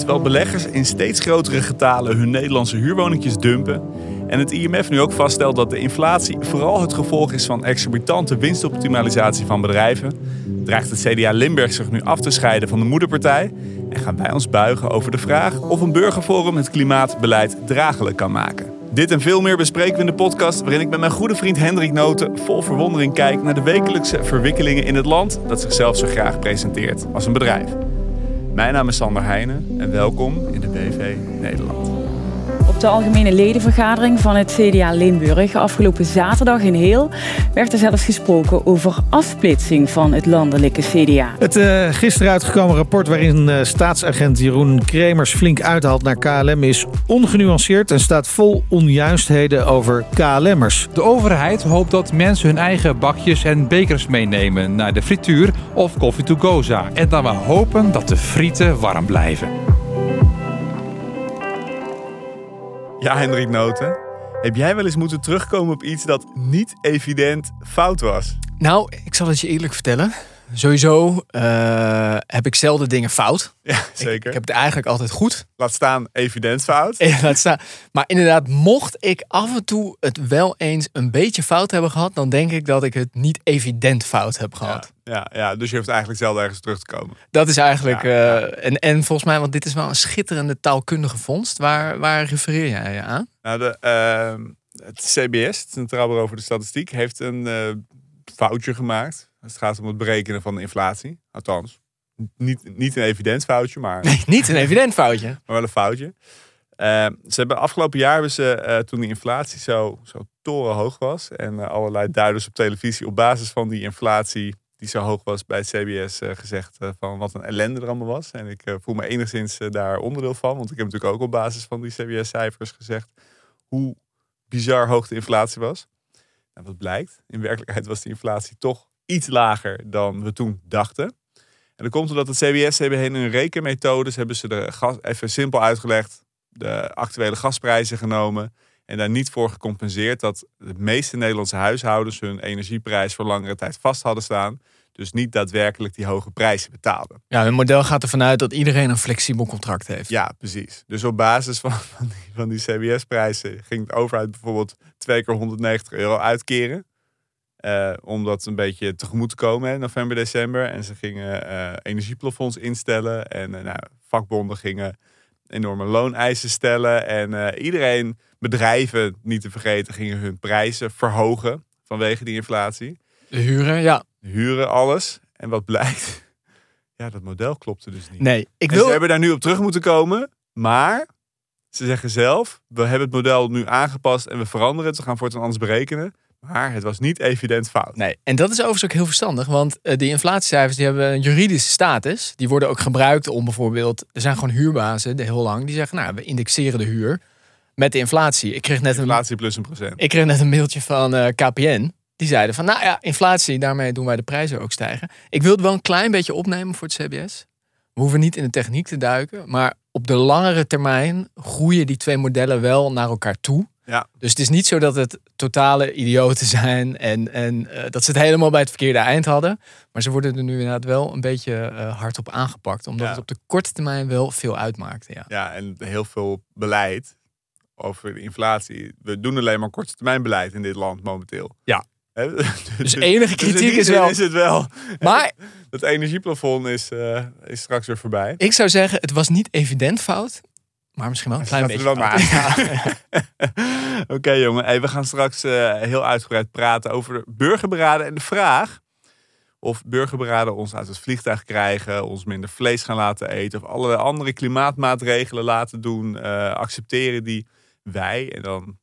Terwijl beleggers in steeds grotere getalen hun Nederlandse huurwoningjes dumpen en het IMF nu ook vaststelt dat de inflatie vooral het gevolg is van exorbitante winstoptimalisatie van bedrijven, dreigt het CDA Limburg zich nu af te scheiden van de moederpartij en gaan wij ons buigen over de vraag of een burgerforum het klimaatbeleid draaglijk kan maken. Dit en veel meer bespreken we in de podcast waarin ik met mijn goede vriend Hendrik Noten vol verwondering kijk naar de wekelijkse verwikkelingen in het land dat zichzelf zo graag presenteert als een bedrijf. Mijn naam is Sander Heijnen en welkom in de BV Nederland. Op de algemene ledenvergadering van het CDA Limburg afgelopen zaterdag in Heel werd er zelfs gesproken over afsplitsing van het landelijke CDA. Het uh, gisteren uitgekomen rapport waarin uh, staatsagent Jeroen Kremers flink uithaalt naar KLM is ongenuanceerd en staat vol onjuistheden over KLM'ers. De overheid hoopt dat mensen hun eigen bakjes en bekers meenemen naar de frituur of coffee to go zaak. En dan we hopen dat de frieten warm blijven. Ja, Hendrik Noten. Heb jij wel eens moeten terugkomen op iets dat niet evident fout was? Nou, ik zal het je eerlijk vertellen. Sowieso uh, heb ik zelden dingen fout. Ja, zeker. Ik, ik, heb het eigenlijk altijd goed. Laat staan evident fout. Ja, laat staan. Maar inderdaad, mocht ik af en toe het wel eens een beetje fout hebben gehad, dan denk ik dat ik het niet evident fout heb gehad. Ja, ja, ja dus je hoeft eigenlijk zelden ergens terug te komen. Dat is eigenlijk. Ja, uh, en, en volgens mij, want dit is wel een schitterende taalkundige vondst. Waar, waar refereer jij je aan? Nou, de, uh, het CBS, het Centraal Bureau voor de Statistiek, heeft een uh, foutje gemaakt. Het gaat om het berekenen van de inflatie. Althans, niet, niet een evident foutje, maar... Nee, niet een evident foutje. maar wel een foutje. Uh, ze hebben afgelopen jaar hebben ze, uh, toen die inflatie zo, zo torenhoog was... en allerlei duiders op televisie op basis van die inflatie die zo hoog was bij CBS gezegd van wat een ellende er allemaal was. En ik voel me enigszins daar onderdeel van. Want ik heb natuurlijk ook op basis van die CBS-cijfers gezegd hoe bizar hoog de inflatie was. En wat blijkt, in werkelijkheid was die inflatie toch iets lager dan we toen dachten. En dat komt omdat het CBS hebben heen hun rekenmethodes hebben ze de gas, even simpel uitgelegd, de actuele gasprijzen genomen en daar niet voor gecompenseerd dat de meeste Nederlandse huishoudens hun energieprijs voor langere tijd vast hadden staan. Dus niet daadwerkelijk die hoge prijzen betaalden. Ja, hun model gaat ervan uit dat iedereen een flexibel contract heeft. Ja, precies. Dus op basis van, van die, van die CBS-prijzen ging de overheid bijvoorbeeld twee keer 190 euro uitkeren. Uh, om dat een beetje tegemoet te komen in november, december. En ze gingen uh, energieplafonds instellen. En uh, nou, vakbonden gingen enorme looneisen stellen. En iedereen, bedrijven niet te vergeten, gingen hun prijzen verhogen vanwege die inflatie. De huren, ja. Huren, alles. En wat blijkt? Ja, dat model klopte dus niet. Nee, ik en wil... ze hebben daar nu op terug moeten komen. Maar ze zeggen zelf, we hebben het model nu aangepast en we veranderen het. We gaan voortaan anders berekenen. Maar het was niet evident fout. Nee, en dat is overigens ook heel verstandig. Want uh, die inflatiecijfers die hebben een juridische status. Die worden ook gebruikt om bijvoorbeeld... Er zijn gewoon huurbazen, de heel lang, die zeggen... Nou, we indexeren de huur met de inflatie. Ik kreeg net inflatie een, plus een procent. Ik kreeg net een mailtje van uh, KPN. Die zeiden van, nou ja, inflatie, daarmee doen wij de prijzen ook stijgen. Ik wil het wel een klein beetje opnemen voor het CBS. We hoeven niet in de techniek te duiken. Maar op de langere termijn groeien die twee modellen wel naar elkaar toe. Ja. Dus het is niet zo dat het totale idioten zijn en, en uh, dat ze het helemaal bij het verkeerde eind hadden. Maar ze worden er nu inderdaad wel een beetje uh, hard op aangepakt. Omdat Ja. het op de korte termijn wel veel uitmaakt. Ja. Ja, en heel veel beleid over de inflatie. We doen alleen maar korte termijn beleid in dit land momenteel. Ja. Hè? Dus enige in kritiek is wel- Is het wel. Maar Het energieplafond is, eh, is straks weer voorbij. ik zou zeggen, het was niet evident fout. Maar misschien wel een klein beetje maar. Oké jongen, hey, we gaan straks eh, heel uitgebreid praten over de burgerberaden en de vraag of burgerberaden ons uit het vliegtuig krijgen, ons minder vlees gaan laten eten of allerlei andere klimaatmaatregelen laten doen, eh, accepteren die wij, en dan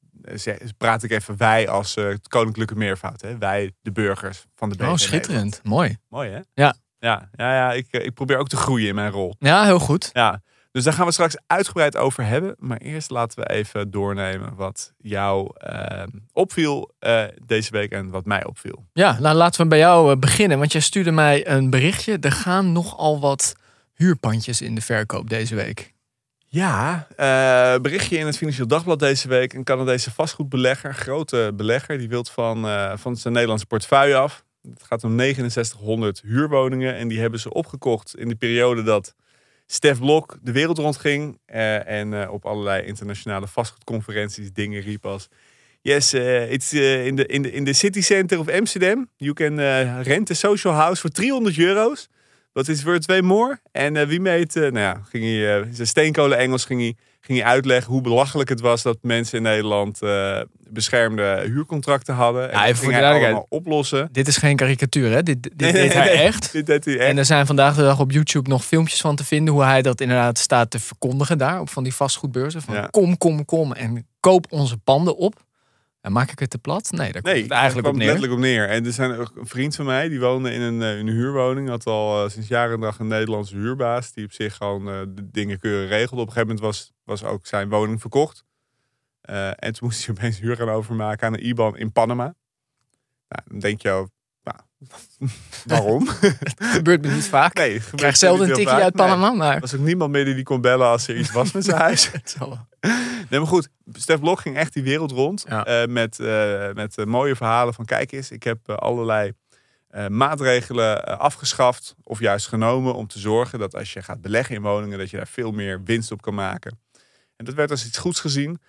praat ik even wij als eh, het koninklijke meervoud, hè? wij de burgers van de BV Oh, schitterend. Mooi. Mooi hè? Ja. Ja, ja, ja ik, eh, ik probeer ook te groeien in mijn rol. Ja, heel goed. Ja, dus daar gaan we straks uitgebreid over hebben. Maar eerst laten we even doornemen wat jou eh, opviel eh, deze week en wat mij opviel. Ja, nou laten we bij jou beginnen. Want jij stuurde mij een berichtje. Er gaan nogal wat huurpandjes in de verkoop deze week. Ja, eh, berichtje in het Financieel Dagblad deze week. Een Canadese vastgoedbelegger, grote belegger, die wil van, eh, van zijn Nederlandse portefeuille af. Het gaat om 6900 huurwoningen en die hebben ze opgekocht in de periode dat Stef Blok de wereld rondging uh, en uh, op allerlei internationale vastgoedconferenties dingen riep als... Yes, uh, it's in the in the in the city center of Amsterdam. You can rent a social house voor 300 euro's. Wat is worth way more? En wie meet, nou ja, ging hij, zijn steenkolen Engels ging hij ging hij uitleggen hoe belachelijk het was dat mensen in Nederland uh, beschermde huurcontracten hadden. En ja, ging hij allemaal oplossen. Dit is geen karikatuur, hè? Dit, dit deed hij echt. Dit deed hij echt. En er zijn vandaag de dag op YouTube nog filmpjes van te vinden hoe hij dat inderdaad staat te verkondigen daar op van die vastgoedbeurzen. Van Ja. kom, kom, kom en koop onze panden op. En maak ik het te plat? Nee, daar komt Nee, het eigenlijk op neer. letterlijk op neer. En er zijn een vriend van mij, die woonde in een, eh, in een huurwoning. Had al eh, sinds jaren en dag een Nederlandse huurbaas. Die op zich gewoon eh, de dingen keurig regelde. Op een gegeven moment was, was ook zijn woning verkocht. En toen moest hij opeens huur gaan overmaken aan een IBAN in Panama. Nou, dan denk je, waarom? gebeurt me niet vaak. nee, ik krijg zelden een tikje uit Panama, maar... Er was ook niemand meer die kon bellen als er iets was met zijn huis. Het. Nee, maar goed. Stef Blok ging echt die wereld rond. Ja. eh, met eh, met eh, mooie verhalen van... Kijk eens, ik heb allerlei maatregelen afgeschaft. Of juist genomen om te zorgen dat als je gaat beleggen in woningen... dat je daar veel meer winst op kan maken. En dat werd als iets goeds gezien.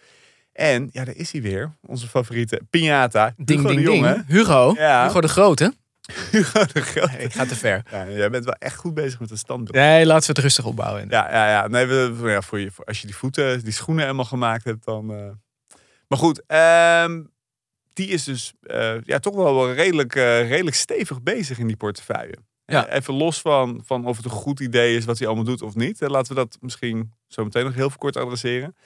En, ja, daar is hij weer. Onze favoriete Piñata. Ding, Hugo ding, de ding. Jonge. Hugo. Ja. Hugo de Grote. Hugo de. Ik ga te ver. Ja, jij bent wel echt goed bezig met het standbeeld. Nee, laten we het rustig opbouwen. Ja, ja, ja. Nee, we, ja, voor je, voor, als je die voeten, die schoenen helemaal gemaakt hebt, dan. eh. Maar goed, ehm, die is dus eh, ja, toch wel wel redelijk, eh, redelijk stevig bezig in die portefeuille. Ja. Even los van, van of het een goed idee is wat hij allemaal doet of niet. Laten we dat misschien zo meteen nog heel kort adresseren.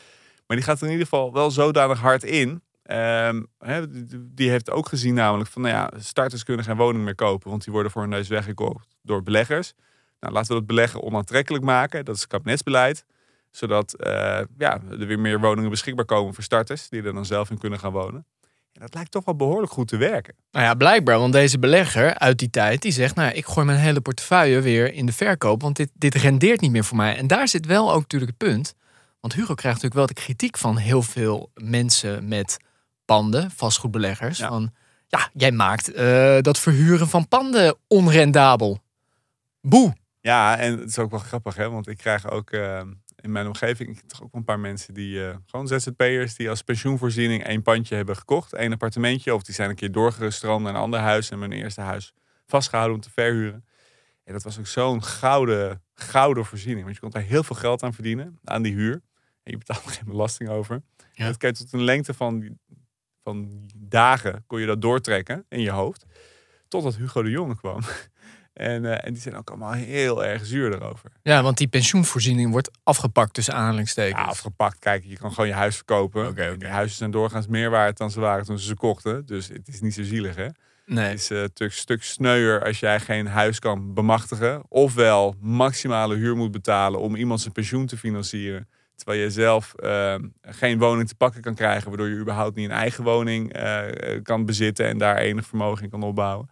Maar die gaat in ieder geval wel zodanig hard in. Ehm, die- heeft ook gezien namelijk van, nou ja, starters kunnen geen woning meer kopen, want die worden voor hun neus weggekocht door beleggers. Nou, laten we dat beleggen onaantrekkelijk maken. Dat is kabinetsbeleid. Zodat eh, ja, er weer meer woningen beschikbaar komen voor starters, die er dan zelf in kunnen gaan wonen. En dat lijkt toch wel behoorlijk goed te werken. Nou ja, blijkbaar. Want deze belegger uit die tijd, die zegt... nou, ik gooi mijn hele portefeuille weer in de verkoop... want dit, dit rendeert niet meer voor mij. En daar zit wel ook natuurlijk het punt. Want Hugo krijgt natuurlijk wel de kritiek van heel veel mensen met panden, vastgoedbeleggers. Ja. Van, ja, jij maakt eh, dat verhuren van panden onrendabel. Boe. Ja, en het is ook wel grappig, hè? want ik krijg ook eh, in mijn omgeving toch ook een paar mensen die eh, gewoon ZZP'ers die als pensioenvoorziening één pandje hebben gekocht, één appartementje, of die zijn een keer doorgestroomd naar een ander huis en mijn eerste huis vastgehouden om te verhuren. En dat was ook zo'n gouden, gouden voorziening, want je kon daar heel veel geld aan verdienen aan die huur en je betaalt er geen belasting over. Ja. En dat kan je tot een lengte van, van dagen kon je dat doortrekken in je hoofd, totdat Hugo de Jonge kwam. En, eh, en die zijn ook allemaal heel erg zuur erover. Ja, want die pensioenvoorziening wordt afgepakt tussen aanhalingstekens. Ja, afgepakt. Kijk, je kan gewoon je huis verkopen. Die huizen zijn doorgaans meer waard dan ze waren toen ze ze kochten. Dus het is niet zo zielig, hè? nee. Het is eh, een stuk sneuier als jij geen huis kan bemachtigen. Ofwel maximale huur moet betalen om iemand zijn pensioen te financieren. Terwijl je zelf eh, geen woning te pakken kan krijgen. Waardoor je überhaupt niet een eigen woning eh, kan bezitten. En daar enig vermogen in kan opbouwen.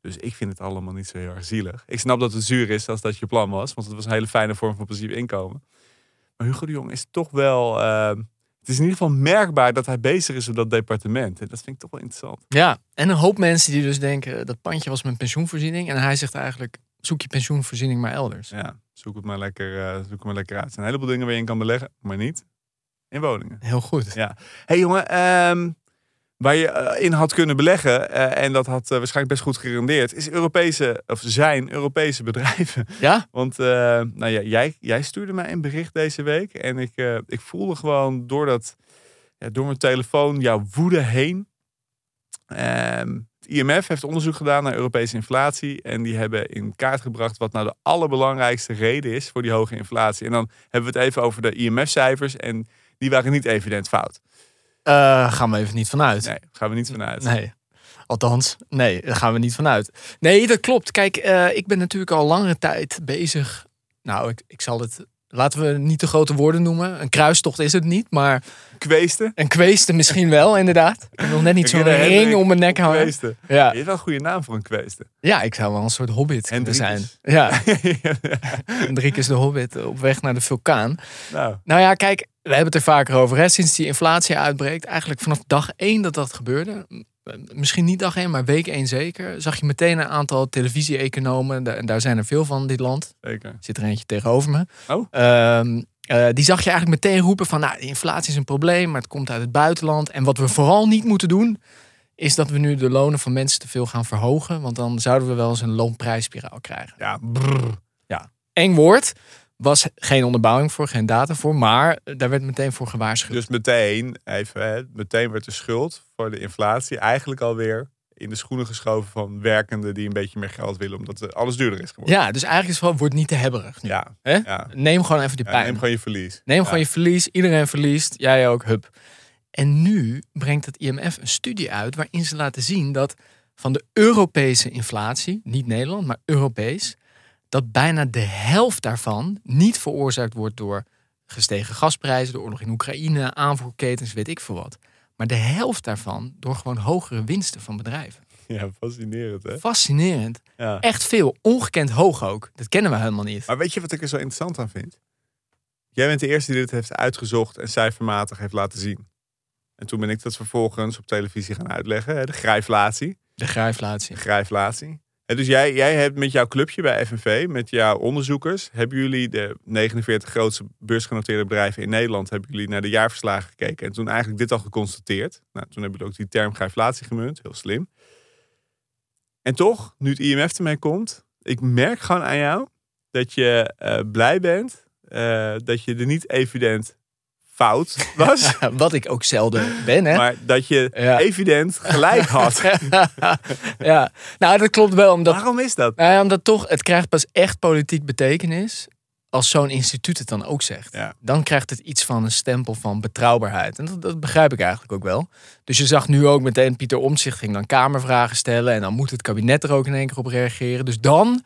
Dus ik vind het allemaal niet zo heel erg zielig. Ik snap dat het zuur is als dat je plan was. Want het was een hele fijne vorm van passief inkomen. Maar Hugo de Jong is toch wel... eh, het is in ieder geval merkbaar dat hij bezig is op dat departement. En dat vind ik toch wel interessant. Ja, en een hoop mensen die dus denken... dat pandje was mijn pensioenvoorziening. En hij zegt eigenlijk, zoek je pensioenvoorziening maar elders. Ja, zoek het maar lekker, eh, zoek het maar lekker uit. Er zijn een heleboel dingen waar je in kan beleggen, maar niet in woningen. Heel goed. Ja. hey jongen, ehm, waar je eh, in had kunnen beleggen, eh, en dat had waarschijnlijk best goed gerendeerd, is Europese, of zijn Europese bedrijven. Ja? Want nou ja, jij, jij stuurde mij een bericht deze week en ik, ik voelde gewoon door, dat, ja, door mijn telefoon jouw woede heen. Het IMF heeft onderzoek gedaan naar Europese inflatie. En die hebben in kaart gebracht wat nou de allerbelangrijkste reden is voor die hoge inflatie. En dan hebben we het even over de IMF-cijfers. En die waren niet evident fout. Eh, gaan we even niet vanuit. Nee, gaan we niet vanuit. Nee. Althans, nee, daar gaan we niet vanuit. Nee, dat klopt. Kijk, eh, ik ben natuurlijk al langere tijd bezig. Nou, ik, ik zal het. Laten we niet te grote woorden noemen. Een kruistocht is het niet, maar Kweesten. een kweeste misschien wel, inderdaad. Ik nog net niet zo'n ring om mijn nek hangen. Kweesten. Ja. Je hebt wel een goede naam voor een kweesten. ja, ik zou wel een soort hobbit kunnen zijn. Ja, Hendrik is de hobbit op weg naar de vulkaan. nou, Nou ja, kijk, we hebben het er vaker over. Hè? Sinds die inflatie uitbreekt, eigenlijk vanaf dag één dat dat gebeurde, misschien niet dag één, maar week één zeker, zag je meteen een aantal televisie-economen, en daar zijn er veel van in dit land, Zeker. zit er eentje tegenover me. Oh. Ehm, eh, die zag je eigenlijk meteen roepen van, nou, de inflatie is een probleem, maar het komt uit het buitenland. En wat we vooral niet moeten doen, is dat we nu de lonen van mensen te veel gaan verhogen, want dan zouden we wel eens een loonprijsspiraal krijgen. Ja, brrr. Eng woord, was geen onderbouwing voor, geen data voor, maar daar werd meteen voor gewaarschuwd. Dus meteen, even, hè, meteen werd de schuld voor de inflatie eigenlijk alweer in de schoenen geschoven van werkenden die een beetje meer geld willen, omdat alles duurder is geworden. ja, dus eigenlijk is het wel, wordt niet te hebberig nu. Ja. Neem gewoon even die Ja, pijn. neem gewoon je verlies. Neem Ja. gewoon je verlies. Iedereen verliest. Jij ook. Hup. En nu brengt het IMF een studie uit waarin ze laten zien dat van de Europese inflatie, niet Nederland, maar Europees, dat bijna de helft daarvan niet veroorzaakt wordt door gestegen gasprijzen, de oorlog in Oekraïne, aanvoerketens, weet ik veel wat. Maar de helft daarvan door gewoon hogere winsten van bedrijven. Ja, fascinerend hè? Fascinerend. Ja. Echt veel. Ongekend hoog ook. Dat kennen we helemaal niet. Maar weet je wat ik er zo interessant aan vind? Jij bent de eerste die dit heeft uitgezocht en cijfermatig heeft laten zien. En toen ben ik dat vervolgens op televisie gaan uitleggen, hè, de grijflatie. De grijflatie. De grijflatie. Dus jij, jij hebt met jouw clubje bij FNV, met jouw onderzoekers, hebben jullie de 49 grootste beursgenoteerde bedrijven in Nederland, hebben jullie naar de jaarverslagen gekeken en toen eigenlijk dit al geconstateerd. Nou, toen hebben jullie ook die term grijflatie gemunt, heel slim. En toch, nu het IMF ermee komt, ik merk gewoon aan jou dat je eh, blij bent eh, dat je er niet evident fout was, Wat ik ook zelden ben, hè? maar dat je Ja. evident gelijk had. ja, nou dat klopt wel. Omdat, Waarom is dat? nou omdat toch, het krijgt pas echt politiek betekenis als zo'n instituut het dan ook zegt. Ja. Dan krijgt het iets van een stempel van betrouwbaarheid. En dat, dat begrijp ik eigenlijk ook wel. Dus je zag nu ook meteen, Pieter Omtzigt ging dan kamervragen stellen. En dan moet het kabinet er ook in één keer op reageren. Dus dan,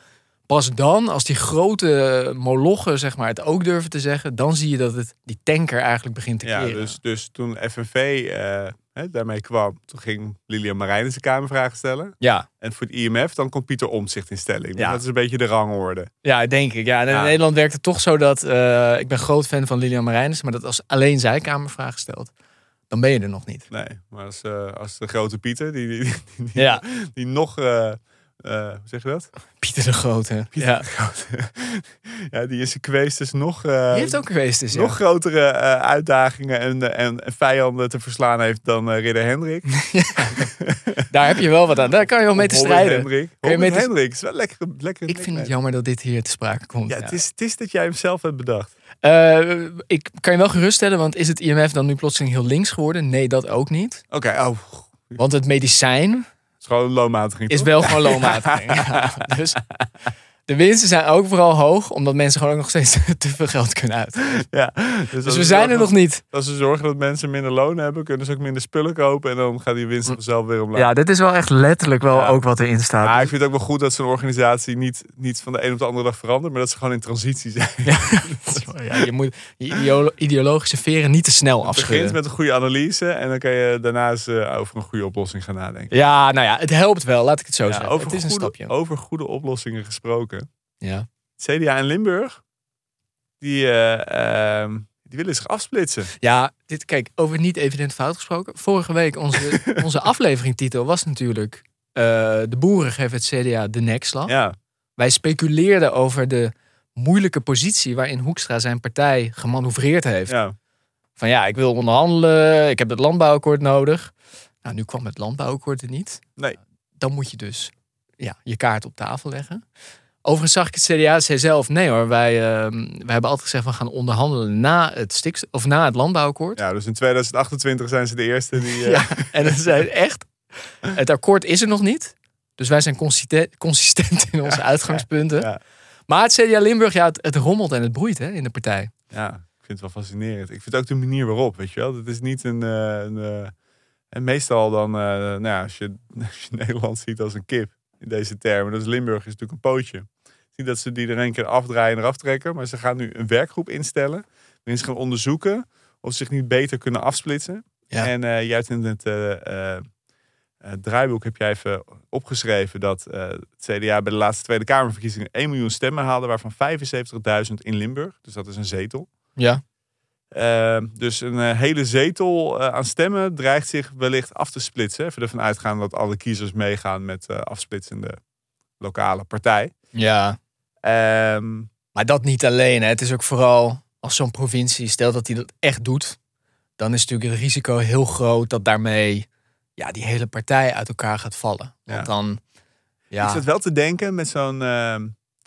pas dan, als die grote molochen zeg maar, het ook durven te zeggen. Dan zie je dat het, die tanker eigenlijk begint te Ja, keren. dus, dus toen FNV eh, hè, daarmee kwam, toen ging Lilian Marijnissen de Kamervragen stellen. Ja, En voor het IMF, dan komt Pieter Omtzigt in stelling. Ja. Dat is een beetje de rangorde. Ja, denk ik. Ja, en in Ja. Nederland werkt het toch zo dat... eh, ik ben groot fan van Lilian Marijnissen... maar dat als alleen zij kamervragen stelt... dan ben je er nog niet. Nee, maar als, eh, als de grote Pieter, die, die, die, die, Ja, die nog, eh, hoe zeg je dat? Pieter de Grote. Ja. ja, die zijn kweest dus nog, Die heeft ook geweest dus, ja. nog grotere eh, uitdagingen en, en, en vijanden te verslaan heeft dan Ridder Hendrik. Daar heb je wel wat aan. Daar kan je wel mee te strijden. Hendrik. Te- Hendrik, is wel lekker. lekker Ik vind het jammer dat dit hier te sprake komt. Ja, Ja. Het, is, het is dat jij hem zelf hebt bedacht. Ik kan je wel geruststellen, want is het IMF dan nu plotseling heel links geworden? Nee, dat ook niet. Oké, oh, Want het medicijn is gewoon loonmatiging. is toch? wel gewoon loonmatiging. Ja, dus de winsten zijn ook vooral hoog, omdat mensen gewoon ook nog steeds te veel geld kunnen uit. Ja, Dus als we zijn er nog niet. Als ze zorgen dat mensen minder loon hebben, kunnen ze ook minder spullen kopen. En dan gaat die winst vanzelf weer omlaag. Ja, dit is wel echt letterlijk wel Ja. ook wat erin staat. Maar ik vind het ook wel goed dat zo'n organisatie niet, niet van de een op de andere dag verandert. Maar dat ze gewoon in transitie zijn. Ja, je moet je ideolo- ideologische veren niet te snel Het begint afschudden. met een goede analyse. En dan kan je daarna eens eh, over een goede oplossing gaan nadenken. Ja, nou ja, het helpt wel, laat ik het zo Ja, zeggen. over, het is een stapje. over goede oplossingen gesproken. Ja. CDA in Limburg, die, eh, ehm, die willen zich afsplitsen. ja, dit, kijk, over niet evident fout gesproken. Vorige week, onze, onze afleveringtitel was natuurlijk... eh, de boeren geven het CDA de nekslag. Ja, Wij speculeerden over de moeilijke positie waarin Hoekstra zijn partij gemanoeuvreerd heeft. ja. Van ja, ik wil onderhandelen, ik heb het landbouwakkoord nodig. Nou, nu kwam het landbouwakkoord er niet. Nee. Dan moet je dus ja, je kaart op tafel leggen. Overigens zag ik het CDA zei zelf, nee hoor, wij, ehm, wij hebben altijd gezegd we gaan onderhandelen na het, stikst of na het landbouwakkoord. ja, dus in 2028 zijn ze de eerste die... eh, Ja, en dat zei echt, het akkoord is er nog niet. Dus wij zijn consistent, consistent in onze uitgangspunten. ja. Maar het CDA Limburg, ja, het, het rommelt en het broeit hè, in de partij. Ja, ik vind het wel fascinerend. Ik vind ook de manier waarop, weet je wel. Het is niet een... eh, een eh, en meestal dan, nou ja, als je, als je Nederland ziet als een kip in deze termen. Dus Limburg is natuurlijk een pootje. Niet dat ze die er een keer afdraaien en eraf trekken. Maar ze gaan nu een werkgroep instellen. Waarin ze gaan onderzoeken of ze zich niet beter kunnen afsplitsen. Ja. En eh, hebt in het eh, eh, draaiboek heb jij even opgeschreven dat het CDA bij de laatste Tweede Kamerverkiezingen 1 miljoen stemmen haalde, waarvan 75.000 in Limburg. Dus dat is een zetel. Ja. Eh, dus een hele zetel aan stemmen dreigt zich wellicht af te splitsen. Even ervan uitgaan dat alle kiezers meegaan met de afsplitsende lokale partij. Ja, Ehm, maar dat niet alleen. Hè. Het is ook vooral als zo'n provincie, stel dat hij dat echt doet, dan is natuurlijk het risico heel groot dat daarmee ja, die hele partij uit elkaar gaat vallen. Want Ja. dan, Ik ja, zat wel te denken met zo'n ehm,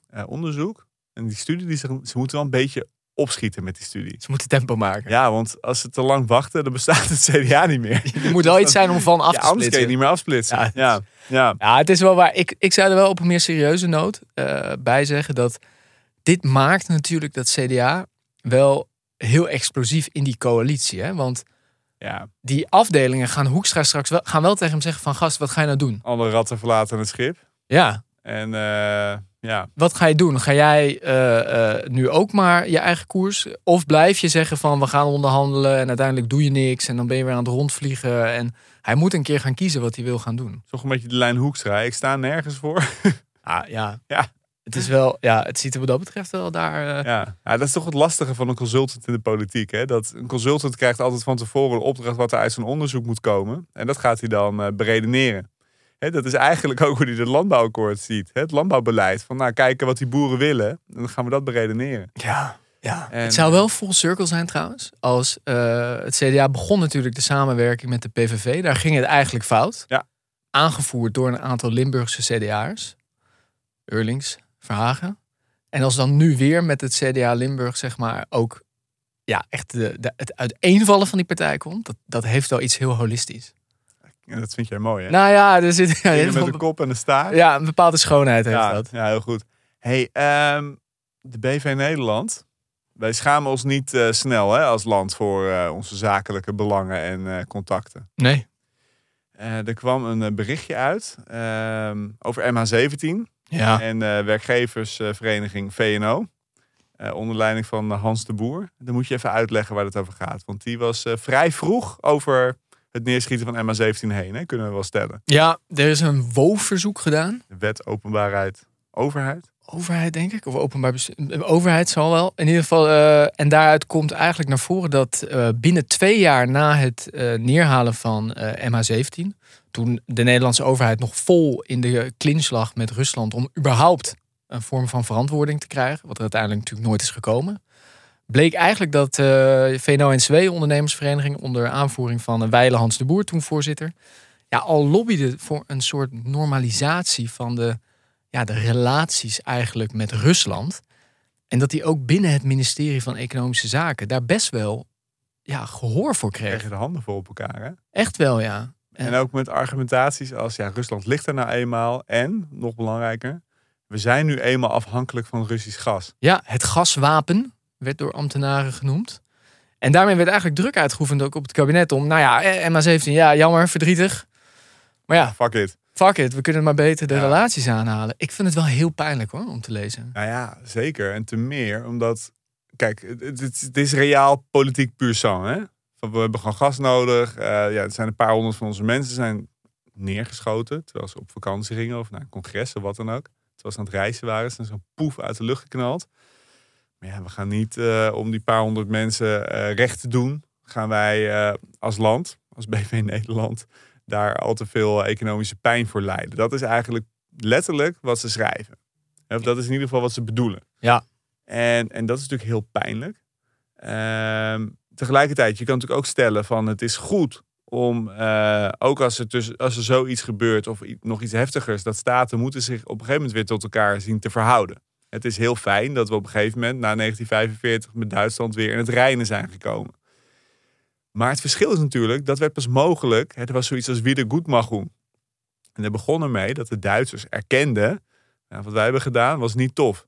eh, onderzoek. En die studie, die ze, ze moeten wel een beetje opschieten met die studie. ze moeten tempo maken. Ja, want als ze te lang wachten, dan bestaat het CDA niet meer. Er moet wel iets zijn om van af Ja, te anders kun je splitsen. het niet meer afsplitsen. Ja, Ja, ja, Ja, het is wel waar. Ik, ik zou er wel op een meer serieuze noot eh, bij zeggen dat dit maakt natuurlijk dat CDA wel heel explosief in die coalitie. Hè? Want ja. die afdelingen gaan Hoekstra straks wel, gaan wel tegen hem zeggen van gast, wat ga je nou doen? Alle ratten verlaten het schip. Ja, En eh, ja, wat ga je doen? Ga jij eh, nu ook maar je eigen koers? Of blijf je zeggen van we gaan onderhandelen en uiteindelijk doe je niks en dan ben je weer aan het rondvliegen. En hij moet een keer gaan kiezen wat hij wil gaan doen. toch een beetje de lijn Hoekstra. Ik sta nergens voor. Ah, ja. Ja. Het is wel, ja, het ziet er wat dat betreft wel daar. eh, Ja. ja, dat is toch het lastige van een consultant in de politiek. Hè? Dat een consultant krijgt altijd van tevoren een opdracht wat er uit zijn onderzoek moet komen. En dat gaat hij dan eh, beredeneren. Hè, dat is eigenlijk ook hoe hij het landbouwakkoord ziet. Hè? Het landbouwbeleid. Van nou, kijken wat die boeren willen. En dan gaan we dat beredeneren. Ja, ja. En- het zou wel full circle zijn trouwens. Als eh, het CDA begon natuurlijk de samenwerking met de PVV. Daar ging het eigenlijk fout. Ja. Aangevoerd door een aantal Limburgse CDA'ers. Eurlings, Verhagen. En als dan nu weer met het CDA Limburg zeg maar ook ja, echt de, de, het uiteenvallen van die partij komt. Dat, dat heeft wel iets heel holistisch. En dat vind jij mooi, hè? Nou ja, er zit ja, met de kop en de staart. ja, een bepaalde schoonheid heeft ja, dat. ja, heel goed. Hey, ehm, de BV Nederland. Wij schamen ons niet eh, snel hè, als land voor eh, onze zakelijke belangen en eh, contacten. Nee. Er kwam een berichtje uit ehm, over MH17 Ja. en werkgeversvereniging VNO. onder leiding van Hans de Boer. Dan moet je even uitleggen waar het over gaat. Want die was vrij vroeg over het neerschieten van MH17 heen. Hè, kunnen we wel stellen. ja, er is een WOO-verzoek gedaan. Wet openbaarheid overheid. Overheid, denk ik. Of openbaar bestuur. Overheid zal wel. In ieder geval. eh, en daaruit komt eigenlijk naar voren dat eh, binnen twee jaar na het eh, neerhalen van eh, MH17. Toen de Nederlandse overheid nog vol in de clinch met Rusland. om überhaupt een vorm van verantwoording te krijgen. Wat er uiteindelijk natuurlijk nooit is gekomen. Bleek eigenlijk dat VNO-NCW, ondernemersvereniging. onder aanvoering van Weile Hans de Boer, toen voorzitter. Ja, al lobbyde voor een soort normalisatie van de ja, de relaties eigenlijk met Rusland. En dat hij ook binnen het ministerie van Economische Zaken daar best wel ja, gehoor voor kreeg. Kregen de handen voor op elkaar. Hè? Echt wel, ja. En ook met argumentaties als ja, Rusland ligt er nou eenmaal. En, nog belangrijker, we zijn nu eenmaal afhankelijk van Russisch gas. Ja, het gaswapen werd door ambtenaren genoemd. En daarmee werd eigenlijk druk uitgeoefend ook op het kabinet om, nou ja, eh, MH17, ja, jammer, verdrietig. Maar ja, Fuck it. Fuck it, we kunnen maar beter de Ja. relaties aanhalen. Ik vind het wel heel pijnlijk hoor, om te lezen. Nou ja, zeker. En te meer omdat, kijk, het, is reaal politiek puur sang. Hè? Van, we hebben gewoon gas nodig. Eh, ja, er zijn een paar honderd van onze mensen zijn neergeschoten. Terwijl ze op vakantie gingen of naar een congres of wat dan ook. Terwijl ze aan het reizen waren. Ze zijn zo'n poef uit de lucht geknald. Maar ja, we gaan niet eh, om die paar honderd mensen eh, recht te doen. Gaan wij als land, als BV Nederland, daar al te veel economische pijn voor lijden. Dat is eigenlijk letterlijk wat ze schrijven. Of dat is in ieder geval wat ze bedoelen. Ja. En, en dat is natuurlijk heel pijnlijk. Ehm, tegelijkertijd, je kan natuurlijk ook stellen van het is goed om, eh, ook als er, tussen, als er zoiets gebeurt of nog iets heftigers, dat staten moeten zich op een gegeven moment weer tot elkaar zien te verhouden. Het is heel fijn dat we op een gegeven moment na 1945 met Duitsland weer in het reinen zijn gekomen. Maar het verschil is natuurlijk, dat werd pas mogelijk. Hè, er was zoiets als Wiedergutmachung. En er begon ermee dat de Duitsers erkenden, nou, wat wij hebben gedaan was niet tof.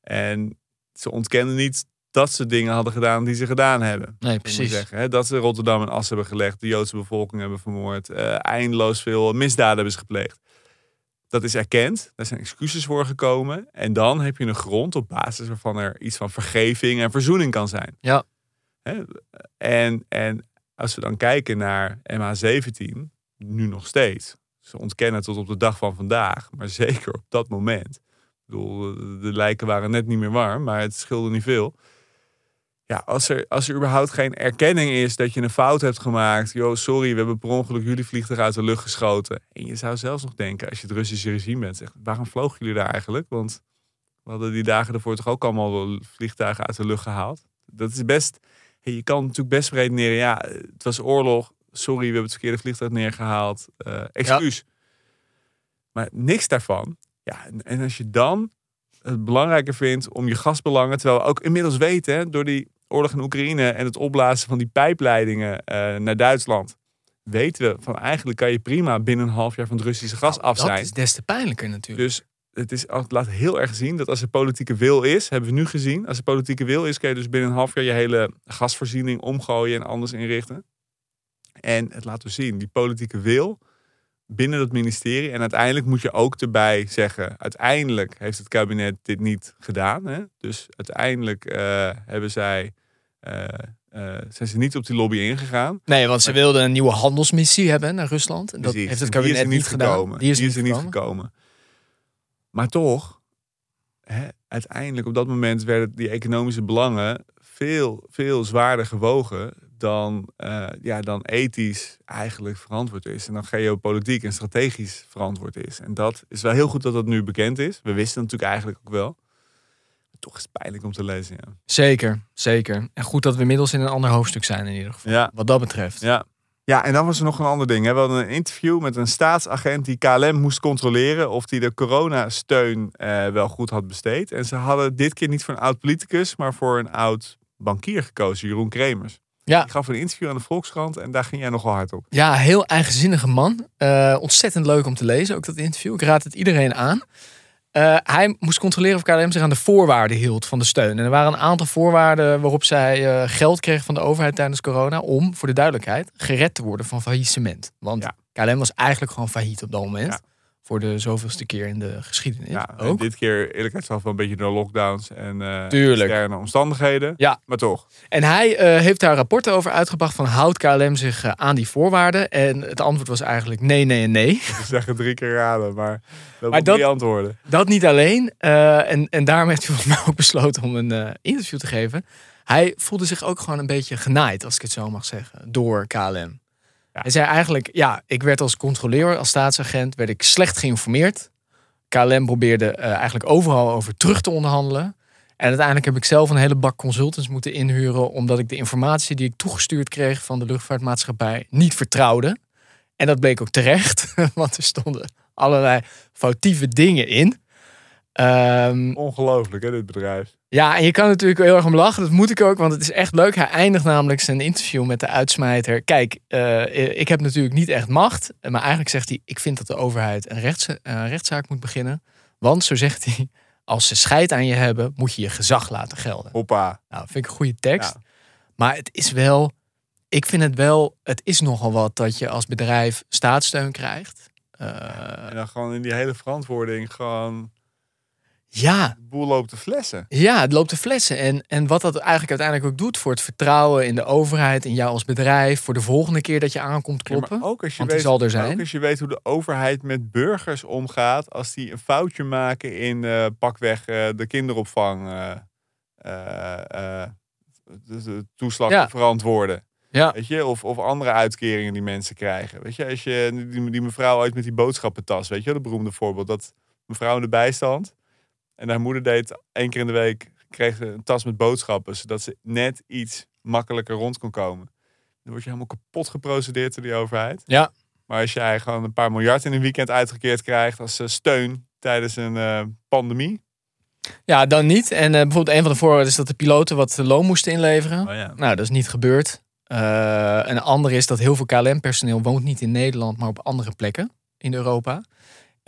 En ze ontkenden niet dat ze dingen hadden gedaan die ze gedaan hebben. Nee, precies. Zeggen, hè? Dat ze Rotterdam en As hebben gelegd, de Joodse bevolking hebben vermoord, eh, eindeloos veel misdaden hebben ze gepleegd. Dat is erkend, daar zijn excuses voor gekomen. En dan heb je een grond op basis waarvan er iets van vergeving en verzoening kan zijn. Ja. En, en als we dan kijken naar MH17, nu nog steeds. Ze ontkennen tot op de dag van vandaag, maar zeker op dat moment. Ik bedoel, de lijken waren net niet meer warm, maar het scheelde niet veel. ja, als er, als er überhaupt geen erkenning is dat je een fout hebt gemaakt. Yo, sorry, we hebben per ongeluk jullie vliegtuig uit de lucht geschoten. En je zou zelfs nog denken, als je het Russische regime bent, zeg, waarom vlogen jullie daar eigenlijk? Want we hadden die dagen ervoor toch ook allemaal vliegtuigen uit de lucht gehaald. Dat is best, je kan natuurlijk best redeneren, ja, het was oorlog. Sorry, we hebben het verkeerde vliegtuig neergehaald. Eh excuus. Maar niks daarvan. Ja, en, en als je dan het belangrijker vindt om je gasbelangen, terwijl we ook inmiddels weten, hè, door die oorlog in Oekraïne en het opblazen van die pijpleidingen eh, naar Duitsland, weten we van eigenlijk kan je prima binnen een half jaar van het Russische gas af Dat zijn. is des te pijnlijker natuurlijk. Dus het, is, het laat heel erg zien dat als er politieke wil is, hebben we nu gezien, als er politieke wil is, kun je dus binnen een half jaar je hele gasvoorziening omgooien en anders inrichten. En het laat dus zien, die politieke wil binnen dat ministerie. En uiteindelijk moet je ook erbij zeggen, uiteindelijk heeft het kabinet dit niet gedaan. Hè? Dus uiteindelijk eh, hebben zij, eh, eh, zijn ze niet op die lobby ingegaan. nee, want ze wilden een nieuwe handelsmissie hebben naar Rusland. En dat Precies. heeft het kabinet niet gedaan. gekomen. Die is, er niet gekomen. gekomen. Maar toch, hè, uiteindelijk op dat moment werden die economische belangen veel, veel zwaarder gewogen dan, eh, ja, dan ethisch eigenlijk verantwoord is. En dan geopolitiek en strategisch verantwoord is. En dat is wel heel goed dat dat nu bekend is. We wisten natuurlijk eigenlijk ook wel. Maar toch is het pijnlijk om te lezen. Ja, Zeker, zeker. En goed dat we inmiddels in een ander hoofdstuk zijn in ieder geval. ja. Wat dat betreft. Ja. Ja, en dan was er nog een ander ding. hè. We hadden een interview met een staatsagent die KLM moest controleren of hij de coronasteun eh, wel goed had besteed. En ze hadden dit keer niet voor een oud politicus, maar voor een oud bankier gekozen, Jeroen Kremers. Ja. Die gaf een interview aan de Volkskrant en daar ging jij nogal hard op. Ja, heel eigenzinnige man. Eh, ontzettend leuk om te lezen, ook dat interview. Ik raad het iedereen aan. Eh, hij moest controleren of KLM zich aan de voorwaarden hield van de steun. En er waren een aantal voorwaarden waarop zij eh, geld kreeg van de overheid tijdens corona. om, voor de duidelijkheid, gered te worden van faillissement. Want Ja. KLM was eigenlijk gewoon failliet op dat moment. Ja. Voor de zoveelste keer in de geschiedenis. Ja, ook. dit keer eerlijkheidshalve wel een beetje door lockdowns en Tuurlijk. externe omstandigheden. Ja. Maar toch. En hij eh, heeft daar rapporten over uitgebracht van houdt KLM zich eh, aan die voorwaarden? En het antwoord was eigenlijk nee, nee en nee. We zeggen drie keer raden, maar dat Maar moet dat- drie antwoorden. Dat niet alleen. en, en daarom heeft hij volgens mij ook besloten om een interview te geven. Hij voelde zich ook gewoon een beetje genaaid, als ik het zo mag zeggen, door KLM. Ja. Hij zei eigenlijk, ja, ik werd als controleur, als staatsagent, werd ik slecht geïnformeerd. KLM probeerde eh, eigenlijk overal over terug te onderhandelen. En uiteindelijk heb ik zelf een hele bak consultants moeten inhuren, omdat ik de informatie die ik toegestuurd kreeg van de luchtvaartmaatschappij niet vertrouwde. En dat bleek ook terecht, want er stonden allerlei foutieve dingen in. Ehm, Ongelooflijk hè, dit bedrijf. ja, en je kan natuurlijk heel erg om lachen. Dat moet ik ook, want het is echt leuk. Hij eindigt namelijk zijn interview met de uitsmijter. Kijk, eh, ik heb natuurlijk niet echt macht. Maar eigenlijk zegt hij, ik vind dat de overheid een rechts, rechtszaak moet beginnen. Want, zo zegt hij, als ze scheid aan je hebben, moet je je gezag laten gelden. Hoppa. Nou, vind ik een goede tekst. Ja. Maar het is wel, ik vind het wel, het is nogal wat dat je als bedrijf staatssteun krijgt. Eh, En dan gewoon in die hele verantwoording gewoon ja, de boel loopt te flessen. Ja, het loopt de flessen. En, en wat dat eigenlijk uiteindelijk ook doet voor het vertrouwen in de overheid, in jou als bedrijf, voor de volgende keer dat je aankomt kloppen. ook als je want die weet, zal er zijn. Ook als je weet hoe de overheid met burgers omgaat als die een foutje maken in eh, pakweg eh, de kinderopvang eh, de, de toeslag Ja. te verantwoorden. Ja. Weet je? Of, of andere uitkeringen die mensen krijgen. Weet je, als je die, die mevrouw uit met die boodschappentas, weet je, dat beroemde voorbeeld. Dat mevrouw in de bijstand en haar moeder deed één keer in de week, kreeg ze een tas met boodschappen, zodat ze net iets makkelijker rond kon komen. Dan word je helemaal kapot geprocedeerd door die overheid. Ja. Maar als jij gewoon een paar miljard in een weekend uitgekeerd krijgt als eh, steun tijdens een eh, pandemie. Ja, dan niet. En eh, bijvoorbeeld een van de voorwaarden is dat de piloten wat loon moesten inleveren. Oh ja. Nou, dat is niet gebeurd. Een andere is dat heel veel KLM-personeel woont niet in Nederland, maar op andere plekken in Europa.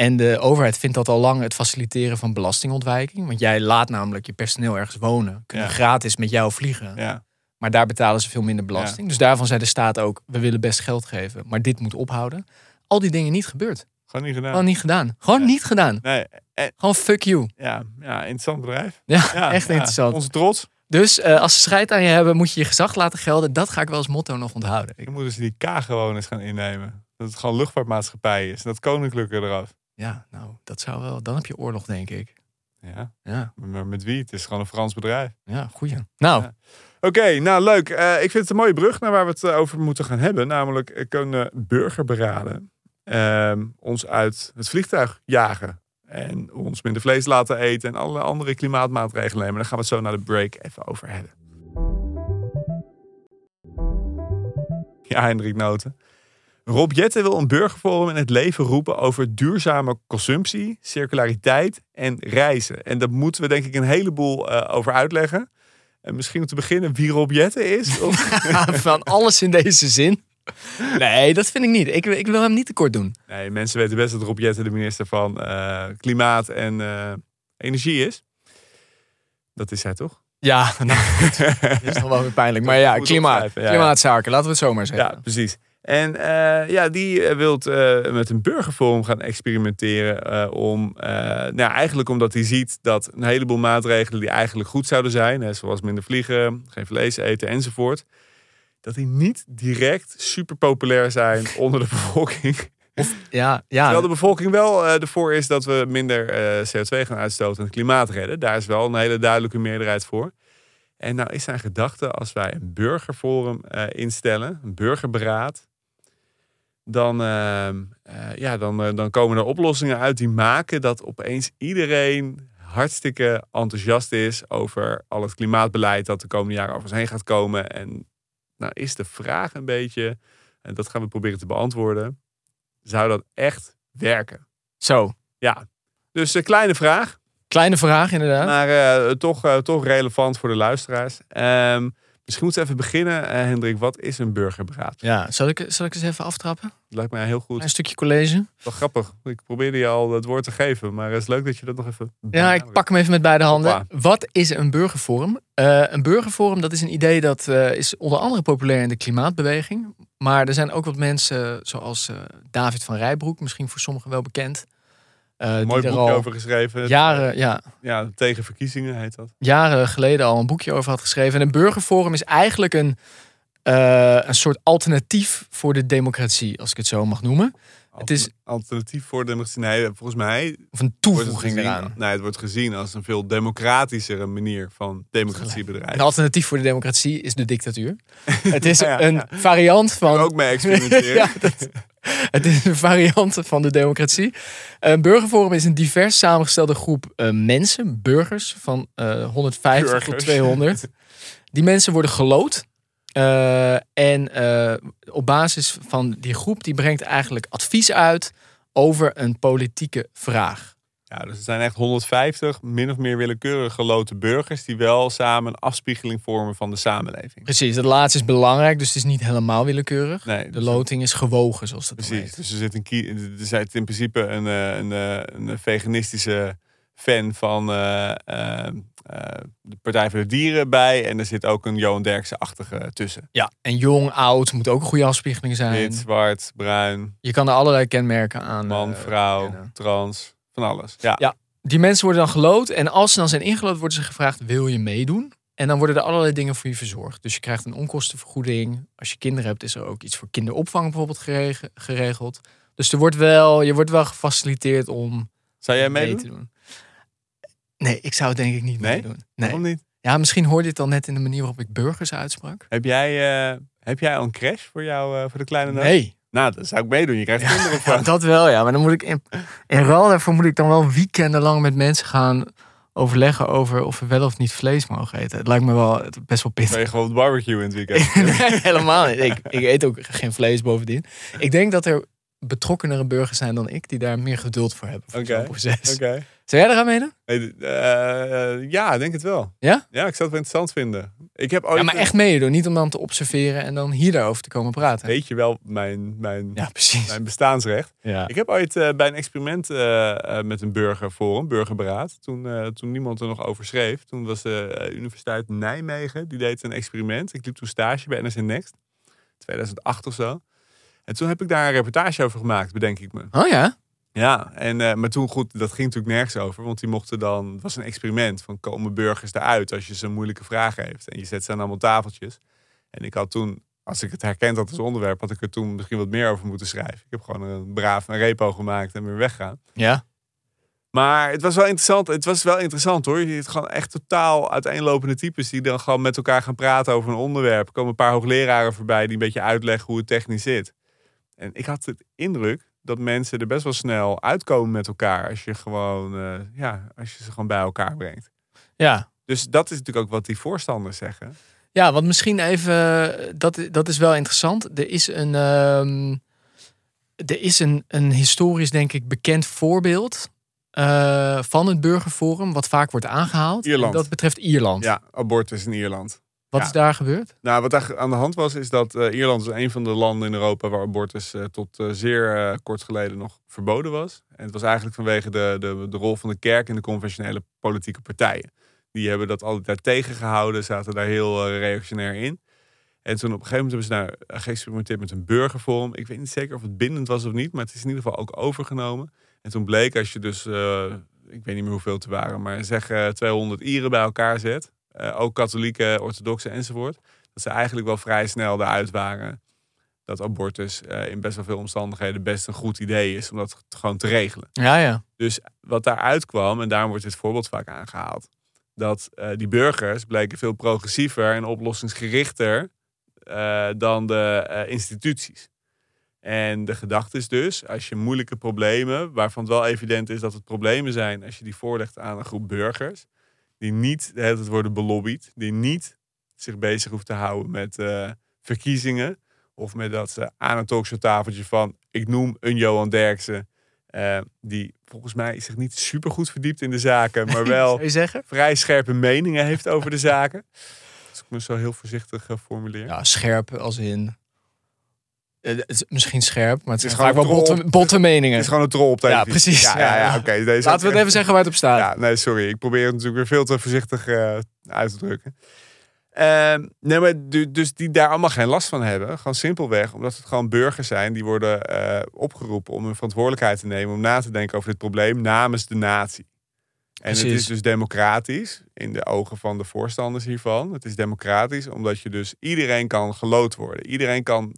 En de overheid vindt dat al lang het faciliteren van belastingontwijking. Want jij laat namelijk je personeel ergens wonen. Kunnen Ja. gratis met jou vliegen. Ja. Maar daar betalen ze veel minder belasting. Dus daarvan zei de staat ook, we willen best geld geven. Maar dit moet ophouden. Al die dingen niet gebeurd. Gewoon niet gedaan. Gewoon niet gedaan. Gewoon niet gedaan. Nee, eh, Gewoon fuck you. ja, ja, interessant bedrijf. Ja, echt interessant. Onze trots. Dus eh, als ze scheid aan je hebben, moet je je gezag laten gelden. Dat ga ik wel als motto nog onthouden. Ik moet dus die K gewoon eens gaan innemen. Dat het gewoon luchtvaartmaatschappij is. En dat koninklijke eraf. Ja, nou, dat zou wel. Dan heb je oorlog, denk ik. Ja, Ja, maar met wie? Het is gewoon een Frans bedrijf. ja goeie. Nou, Ja. Oké, nou leuk. Eh, ik vind het een mooie brug naar waar we het eh, over moeten gaan hebben. Namelijk eh, kunnen burgerberaden ehm, ons uit het vliegtuig jagen. En ons minder vlees laten eten en alle andere klimaatmaatregelen nemen. Daar gaan we het zo naar de break even over hebben. Ja, Hendrik Noten. Rob Jetten wil een burgerforum in het leven roepen over duurzame consumptie, circulariteit en reizen. En daar moeten we denk ik een heleboel eh, over uitleggen. En misschien om te beginnen wie Rob Jetten is. Of- van alles in deze zin. Nee, dat vind ik niet. Ik, ik wil hem niet tekort doen. nee, mensen weten best dat Rob Jetten de minister van eh, Klimaat en eh, Energie is. Dat is hij toch? Ja, nou, dat is nog wel weer pijnlijk. Maar ja, klimaat, klimaatzaken, laten we het zo maar zeggen. Ja, precies. En eh, ja, die eh, wilt eh, met een burgerforum gaan experimenteren. om, nou, eigenlijk omdat hij ziet dat een heleboel maatregelen die eigenlijk goed zouden zijn, hè, zoals minder vliegen, geen vlees eten enzovoort, dat die niet direct super populair zijn onder de bevolking. Ja, ja. Terwijl de bevolking wel ervoor is dat we minder eh, CO2 gaan uitstoten en het klimaat redden. Daar is wel een hele duidelijke meerderheid voor. En nou is zijn gedachte, als wij een burgerforum instellen, een burgerberaad, dan, ehm, eh, ja, dan, eh, dan komen er oplossingen uit die maken dat opeens iedereen hartstikke enthousiast is over al het klimaatbeleid dat de komende jaren over ons heen gaat komen. En nou is de vraag een beetje, en dat gaan we proberen te beantwoorden, zou dat echt werken? Zo, Ja, dus een kleine vraag, kleine vraag inderdaad. maar eh, toch, toch relevant voor de luisteraars. Ehm, misschien moeten we even beginnen, eh, Hendrik. Wat is een burgerberaad? Ja, zal ik, zal ik eens even aftrappen? Lijkt mij heel goed. Een stukje college. Wel grappig. Ik probeerde je al het woord te geven, maar het is leuk dat je dat nog even. Ja, ik pak hem even met beide handen. Wat is een burgerforum? Eh, een burgerforum, dat is een idee dat eh, is onder andere populair in de klimaatbeweging. Maar er zijn ook wat mensen, zoals David van Rijbroek, misschien voor sommigen wel bekend. Eh, Een die mooi boekje over geschreven. jaren, ja, Ja, tegen verkiezingen heet dat. jaren geleden al een boekje over had geschreven. En een burgerforum is eigenlijk een, eh, een soort alternatief voor de democratie, als ik het zo mag noemen. Het is- alternatief voor democratie. Nee, volgens mij Of een toevoeging gezien, eraan. nee, het wordt gezien als een veel democratischere manier van democratie Een bedrijven. alternatief voor de democratie is de dictatuur. Het is Ja, ja, een variant van. ook mee experimenteren. Dat- het is een variant van de democratie. Een burgerforum is een divers samengestelde groep eh, mensen, burgers, van eh 150 tot Burgers. 200. Die mensen worden gelood. Eh, en eh, op basis van die groep, die brengt eigenlijk advies uit over een politieke vraag. Ja, dus het zijn echt 150 min of meer willekeurig geloten burgers die wel samen een afspiegeling vormen van de samenleving. Precies, dat laatste is belangrijk, dus het is niet helemaal willekeurig. Nee, De dus- loting is gewogen, zoals dat Precies. heet. Dus er zit, een, er zit in principe een, eh, een, eh, een veganistische fan van eh, de Partij voor de Dieren bij. En er zit ook een Johan Derksen-achtige tussen. Ja, en jong, oud moet ook een goede afspiegeling zijn. Wit, zwart, bruin, Je kan er allerlei kenmerken aan. man, vrouw, kennen. trans, van alles. Ja. Ja. Die mensen worden dan gelood. En als ze dan zijn ingelood, worden ze gevraagd: wil je meedoen? En dan worden er allerlei dingen voor je verzorgd. Dus je krijgt een onkostenvergoeding. Als je kinderen hebt, is er ook iets voor kinderopvang bijvoorbeeld gereg- geregeld. Dus er wordt wel, je wordt wel gefaciliteerd om Zou jij mee te doen. Nee, ik zou het denk ik niet Nee? meedoen. Nee. Waarom niet? Ja, misschien hoorde je het al net in de manier waarop ik burgers uitsprak. Heb jij, eh, heb jij al een crash voor jou, eh, voor de kleine? Nee. Nou, dan zou ik meedoen. Je krijgt kinderen Ja, dat wel, ja. Maar dan moet ik in, in ruil daarvoor moet ik dan wel weekenden lang met mensen gaan overleggen over of we wel of niet vlees mogen eten. Het lijkt me wel best wel pittig. Ben je gewoon barbecue in het weekend? Nee, helemaal niet. Ik, ik eet ook geen vlees bovendien. Ik denk dat er betrokkenere burgers zijn dan ik die daar meer geduld voor hebben voor Oké. Oké. Zou jij eraan meedoen? Nee, eh, ja, ik denk het wel. Ja? Ja, ik zou het wel interessant vinden. Ik heb ooit... Ja, maar echt meedoen. Niet om dan te observeren en dan hier daarover te komen praten. Weet je wel mijn, mijn, Ja, precies. mijn bestaansrecht. Ja. Ik heb ooit eh, bij een experiment eh, met een burgerforum, burgerberaad, toen, toen niemand er nog over schreef. Toen was de Universiteit Nijmegen, die deed een experiment. Ik liep toen stage bij NRC Next, 2008 of zo. En toen heb ik daar een reportage over gemaakt, bedenk ik me. Oh ja? Ja, en, eh, maar toen goed, dat ging natuurlijk nergens over. Want die mochten dan, het was een experiment van komen burgers eruit als je ze een moeilijke vraag heeft. En je zet ze aan allemaal tafeltjes. En ik had toen, als ik het herkend had als onderwerp, had ik er toen misschien wat meer over moeten schrijven. Ik heb gewoon een braaf een repo gemaakt en weer weggaan. Ja. Maar het was wel interessant. Het was wel interessant hoor. Je ziet gewoon echt totaal uiteenlopende types die dan gewoon met elkaar gaan praten over een onderwerp. Er komen een paar hoogleraren voorbij die een beetje uitleggen hoe het technisch zit. En ik had het indruk dat mensen er best wel snel uitkomen met elkaar als je gewoon, eh, ja, als je ze gewoon bij elkaar brengt. Ja. Dus dat is natuurlijk ook wat die voorstanders zeggen. Ja, want misschien even, dat, dat is wel interessant. Er is een, ehm, er is een, een historisch, denk ik, bekend voorbeeld eh, van het burgerforum, wat vaak wordt aangehaald. Ierland. Dat betreft Ierland. Ja, abortus in Ierland. Wat Ja. is daar gebeurd? Nou, wat daar aan de hand was, is dat eh, Ierland is een van de landen in Europa waar abortus eh, tot eh, zeer kort geleden nog verboden was. En het was eigenlijk vanwege de, de, de rol van de kerk in de conventionele politieke partijen. Die hebben dat altijd daar tegengehouden, zaten daar heel reactionair in. En toen op een gegeven moment hebben ze daar geëxperimenteerd met een burgerforum. Ik weet niet zeker of het bindend was of niet, maar het is in ieder geval ook overgenomen. En toen bleek als je dus, ik weet niet meer hoeveel het er waren, maar zeg eh, 200 Ieren bij elkaar zet. Eh, ook katholieken, orthodoxen enzovoort. Dat ze eigenlijk wel vrij snel eruit waren dat abortus eh, in best wel veel omstandigheden best een goed idee is om dat gewoon te regelen. Ja, ja. Dus wat daaruit kwam, en daarom wordt dit voorbeeld vaak aangehaald, dat eh, die burgers bleken veel progressiever en oplossingsgerichter dan de instituties. En de gedachte is dus, als je moeilijke problemen, waarvan het wel evident is dat het problemen zijn, als je die voorlegt aan een groep burgers, die niet de hele tijd worden belobbyd, die niet zich bezig hoeft te houden met eh, verkiezingen, of met dat ze aan een talkshowtafeltje van, ik noem een Johan Derksen, eh, die volgens mij zich niet super goed verdiept in de zaken, maar wel vrij scherpe meningen heeft over de zaken. Als ik me zo heel voorzichtig eh, formuleer. Ja, scherp als in. Eh, Het is misschien scherp, maar het, is gewoon wel botte, botte Het meningen. is gewoon een troll op Ja, televisie. precies. Ja, ja, ja, Ja, ja. oké. deze Laten we het even zeggen waar het op staat. Ja, nee, sorry. Ik probeer het natuurlijk weer veel te voorzichtig eh, uit te drukken. Ehm, nee, maar du- dus die daar allemaal geen last van hebben. Gewoon simpelweg omdat het gewoon burgers zijn die worden eh, opgeroepen om hun verantwoordelijkheid te nemen. Om na te denken over dit probleem namens de natie. En het is dus democratisch in de ogen van de voorstanders hiervan. Het is democratisch omdat je dus iedereen kan gelood worden. Iedereen kan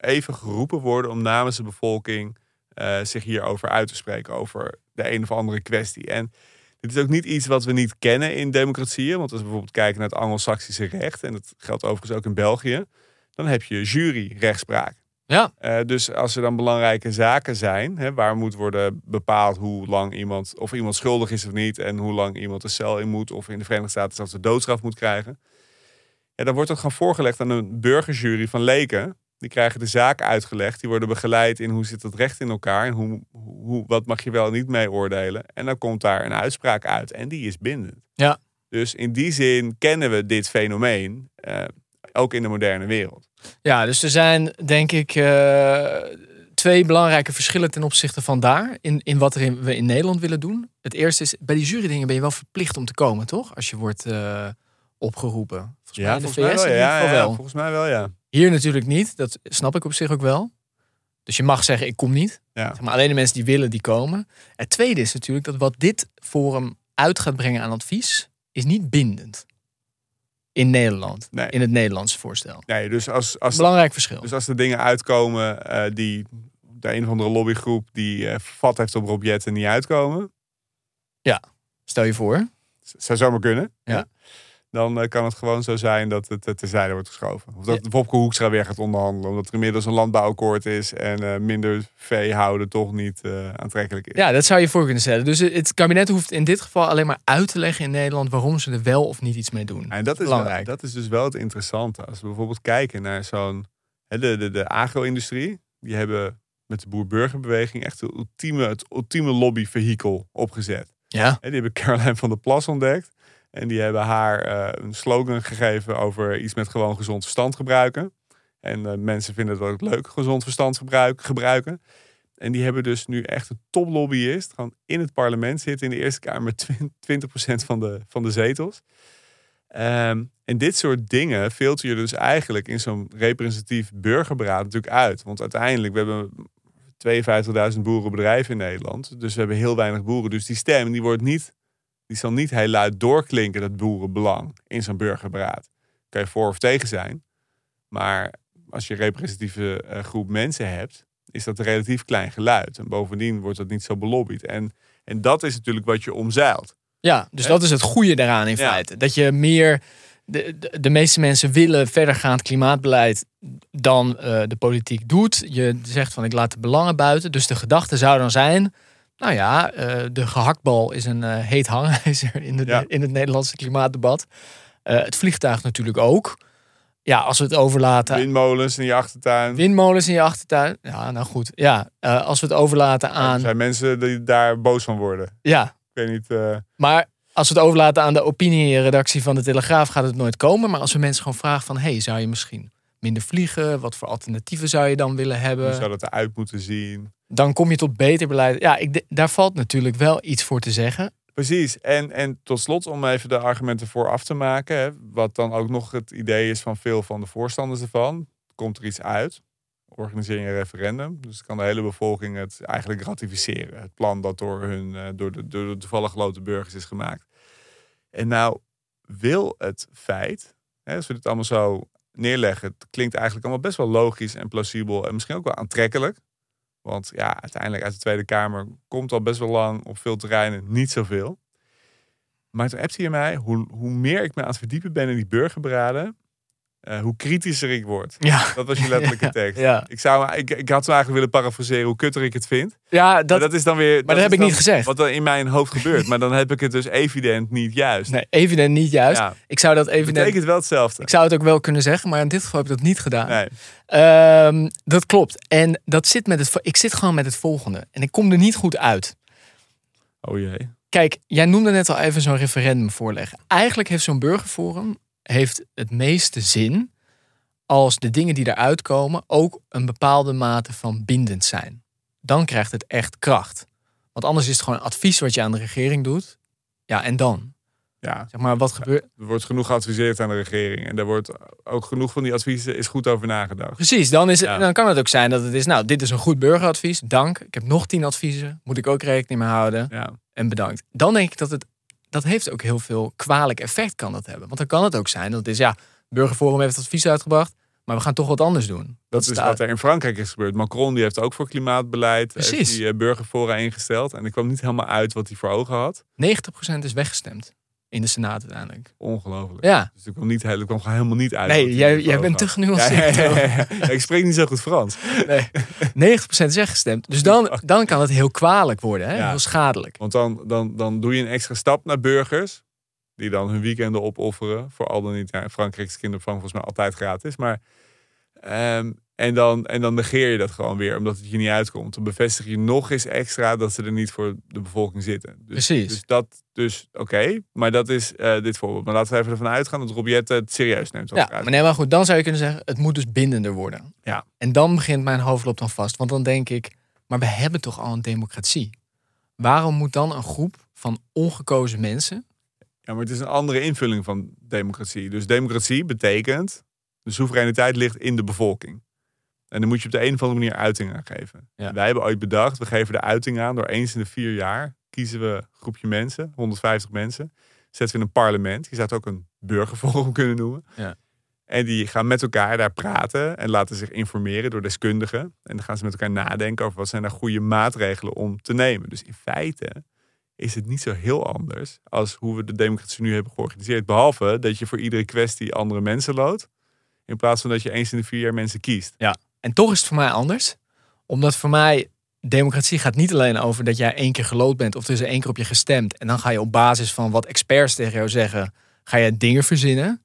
even geroepen worden om namens de bevolking eh, zich hierover uit te spreken. Over de een of andere kwestie. En dit is ook niet iets wat we niet kennen in democratieën. Want als we bijvoorbeeld kijken naar het Anglo-Saxische recht. En dat geldt overigens ook in België. Dan heb je juryrechtspraak. Ja. Eh, dus als er dan belangrijke zaken zijn, hè, waar moet worden bepaald hoe lang iemand, of iemand schuldig is of niet, en hoe lang iemand de cel in moet, of in de Verenigde Staten zelfs de doodstraf moet krijgen. Ja, dan wordt dat gewoon voorgelegd aan een burgerjury van leken. Die krijgen de zaak uitgelegd, die worden begeleid in hoe zit het recht in elkaar en hoe, hoe, wat mag je wel en niet mee oordelen. En dan komt daar een uitspraak uit en die is bindend. Ja. Dus in die zin kennen we dit fenomeen, eh, ook in de moderne wereld. Ja, dus er zijn denk ik eh, twee belangrijke verschillen ten opzichte van daar. In, in wat er in- we in Nederland willen doen. Het eerste is, bij die jurydingen ben je wel verplicht om te komen, toch? Als je wordt eh, opgeroepen. Volgens mij in de volgens mij wel. in ieder Ja, geval ja, wel. volgens mij wel, ja. Hier natuurlijk niet. Dat snap ik op zich ook wel. Dus je mag zeggen, ik kom niet. Ja. Zeg maar alleen de mensen die willen, die komen. Het tweede is natuurlijk dat wat dit forum uit gaat brengen aan advies, is niet bindend. In Nederland. Nee. In het Nederlandse voorstel. Nee, dus als, als, Belangrijk verschil. dus als er dingen uitkomen eh, die de een of andere lobbygroep die eh vat heeft op Robjet niet uitkomen, Stel je voor. zou zomaar kunnen. Ja. Dan eh, kan het gewoon zo zijn dat het eh, terzijde wordt geschoven. Of dat Ja. Wopke Hoekstra weer gaat onderhandelen. Omdat er inmiddels een landbouwakkoord is en eh, minder vee houden toch niet aantrekkelijk is. Ja, dat zou je voor kunnen stellen. Dus het kabinet hoeft in dit geval alleen maar uit te leggen in Nederland waarom ze er wel of niet iets mee doen. En dat is, wel, Belangrijk. dat is dus wel het interessante. Als we bijvoorbeeld kijken naar zo'n... De, de, de agro-industrie, die hebben met de boer-burgerbeweging echt de ultieme, het ultieme lobbyvehikel opgezet. Ja. Hè, Die hebben Caroline van der Plas ontdekt. En die hebben haar eh, een slogan gegeven over iets met gewoon gezond verstand gebruiken. En eh, mensen vinden het ook leuk, gezond verstand gebruik, gebruiken. En die hebben dus nu echt een toplobbyist. Gewoon in het parlement zitten in de Eerste Kamer met 20% van de, van de zetels. Ehm, en dit soort dingen filter je dus eigenlijk in zo'n representatief burgerberaad natuurlijk uit. Want uiteindelijk, we hebben 52.000 boerenbedrijven in Nederland. Dus we hebben heel weinig boeren. Dus die stem die wordt niet, die zal niet heel luid doorklinken, dat boerenbelang, in zo'n burgerberaad. Kan je voor of tegen zijn. Maar als je een representatieve eh, groep mensen hebt, is dat een relatief klein geluid. En bovendien wordt dat niet zo belobbyd. En En dat is natuurlijk wat je omzeilt. Ja, dus dat is het goede daaraan in Ja. feite. Dat je meer. De, de, de meeste mensen willen verdergaand klimaatbeleid dan eh, de politiek doet. Je zegt van ik laat de belangen buiten. Dus de gedachte zou dan zijn. Nou ja, eh, de gehaktbal is een eh, heet hangijzer in, de, Ja. in het Nederlandse klimaatdebat. Eh, het vliegtuig natuurlijk ook. Ja, als we het overlaten. Windmolens in je achtertuin. Windmolens in je achtertuin. Ja, nou goed. Ja, als we het overlaten Er aan. zijn mensen die daar boos van worden. Ja, Ik weet niet. Maar als we het overlaten aan de opinieredactie van de Telegraaf, gaat het nooit komen. Maar als we mensen gewoon vragen van, hey, zou je misschien minder vliegen? Wat voor alternatieven zou je dan willen hoe hebben? zou dat eruit moeten zien? Dan kom je tot beter beleid. Ja, ik, daar valt natuurlijk wel iets voor te zeggen. Precies. En, en tot slot, om even de argumenten vooraf te maken. Hè, wat dan ook nog het idee is van veel van de voorstanders ervan. Komt er iets uit? Organiseer je een referendum. Dus kan de hele bevolking het eigenlijk ratificeren. Het plan dat door, hun, eh, door, de, door de toevallig geloten burgers is gemaakt. En nou wil het feit, hè, als we dit allemaal zo neerleggen. Het klinkt eigenlijk allemaal best wel logisch en plausibel. En misschien ook wel aantrekkelijk. Want ja, uiteindelijk uit de Tweede Kamer komt al best wel lang op veel terreinen niet zoveel. Maar toen appte je mij, hoe, hoe meer ik me aan het verdiepen ben in die burgerberaden, eh, hoe kritischer ik word. Ja, Dat was je letterlijke tekst. ja. Ik, zou, ik, ik had zo eigenlijk willen parafraseren hoe kutter ik het vind. ja maar dat, dat is dan weer. dat is heb ik niet gezegd. Wat er in mijn hoofd gebeurt. Maar dan heb ik het dus evident niet juist. nee, evident niet juist. Ja, Ik zou dat evident... betekent wel hetzelfde. Ik zou het ook wel kunnen zeggen, maar in dit geval heb ik dat niet gedaan. Nee. Ehm, dat klopt. En dat zit met het, ik zit gewoon met het volgende. En ik kom er niet goed uit. Oh jee. Kijk, jij noemde net al even zo'n referendum voorleggen. Eigenlijk heeft zo'n burgerforum heeft het meeste zin als de dingen die eruit komen ook een bepaalde mate van bindend zijn. Dan krijgt het echt kracht. Want anders is het gewoon advies wat je aan de regering doet. Ja, en dan? Ja, Zeg maar, wat gebeurt... er wordt genoeg geadviseerd aan de regering. En daar wordt ook genoeg van die adviezen is goed over nagedacht. Precies, dan, is het, Ja. dan kan het ook zijn dat het is... Nou, dit is een goed burgeradvies. Dank. Ik heb nog tien adviezen. Moet ik ook rekening mee houden. Ja. en bedankt. Dan denk ik dat het, dat heeft ook heel veel kwalijk effect kan dat hebben. Want dan kan het ook zijn dat het is, ja, Burgerforum heeft advies uitgebracht, maar we gaan toch wat anders doen. Dat is wat er in Frankrijk is gebeurd. Macron die heeft ook voor klimaatbeleid Precies. heeft die, eh, burgerfora ingesteld. En ik kwam niet helemaal uit wat hij voor ogen had. 90% is weggestemd in de Senaat uiteindelijk. Ongelooflijk. Ja, Dus ik kwam, niet, ik kwam helemaal niet uit. nee, jij, jij bent te genuanceerd. Ja, ja, ik spreek niet zo goed Frans. Nee, 90% is weggestemd. Dus dan, dan kan het heel kwalijk worden, hè? Heel schadelijk. Want dan, dan, dan doe je een extra stap naar burgers. Die dan hun weekenden opofferen. Voor al dan niet. Ja, in Frankrijk is kinderopvang volgens mij altijd gratis. Maar, ehm, en, dan, en dan negeer je dat gewoon weer. Omdat het je niet uitkomt. Dan bevestig je nog eens extra dat ze er niet voor de bevolking zitten. Dus, Precies. Dus dat, dus oké. maar dat is eh, dit voorbeeld. Maar laten we even ervan uitgaan dat Robiette het serieus neemt. Ja, maar nee, maar goed, dan zou je kunnen zeggen, het moet dus bindender worden. Ja. En dan begint mijn hoofdlop dan vast. Want dan denk ik, maar we hebben toch al een democratie? Waarom moet dan een groep van ongekozen mensen... Ja, maar het is een andere invulling van democratie. Dus democratie betekent, de soevereiniteit ligt in de bevolking. En dan moet je op de een of andere manier uiting aan geven. Ja. Wij hebben ooit bedacht, we geven de uiting aan door eens in de vier jaar kiezen we een groepje mensen, 150 mensen, zetten we in een parlement. Je zou het ook een burgerforum kunnen noemen. Ja. En die gaan met elkaar daar praten en laten zich informeren door deskundigen. En dan gaan ze met elkaar nadenken over wat zijn daar goede maatregelen om te nemen. Dus in feite is het niet zo heel anders als hoe we de democratie nu hebben georganiseerd. Behalve dat je voor iedere kwestie andere mensen loodt. In plaats van dat je eens in de vier jaar mensen kiest. En toch is het voor mij anders. Omdat voor mij, democratie gaat niet alleen over dat jij één keer gelood bent... of er één keer op je gestemd. En dan ga je op basis van wat experts tegen jou zeggen... ga je dingen verzinnen.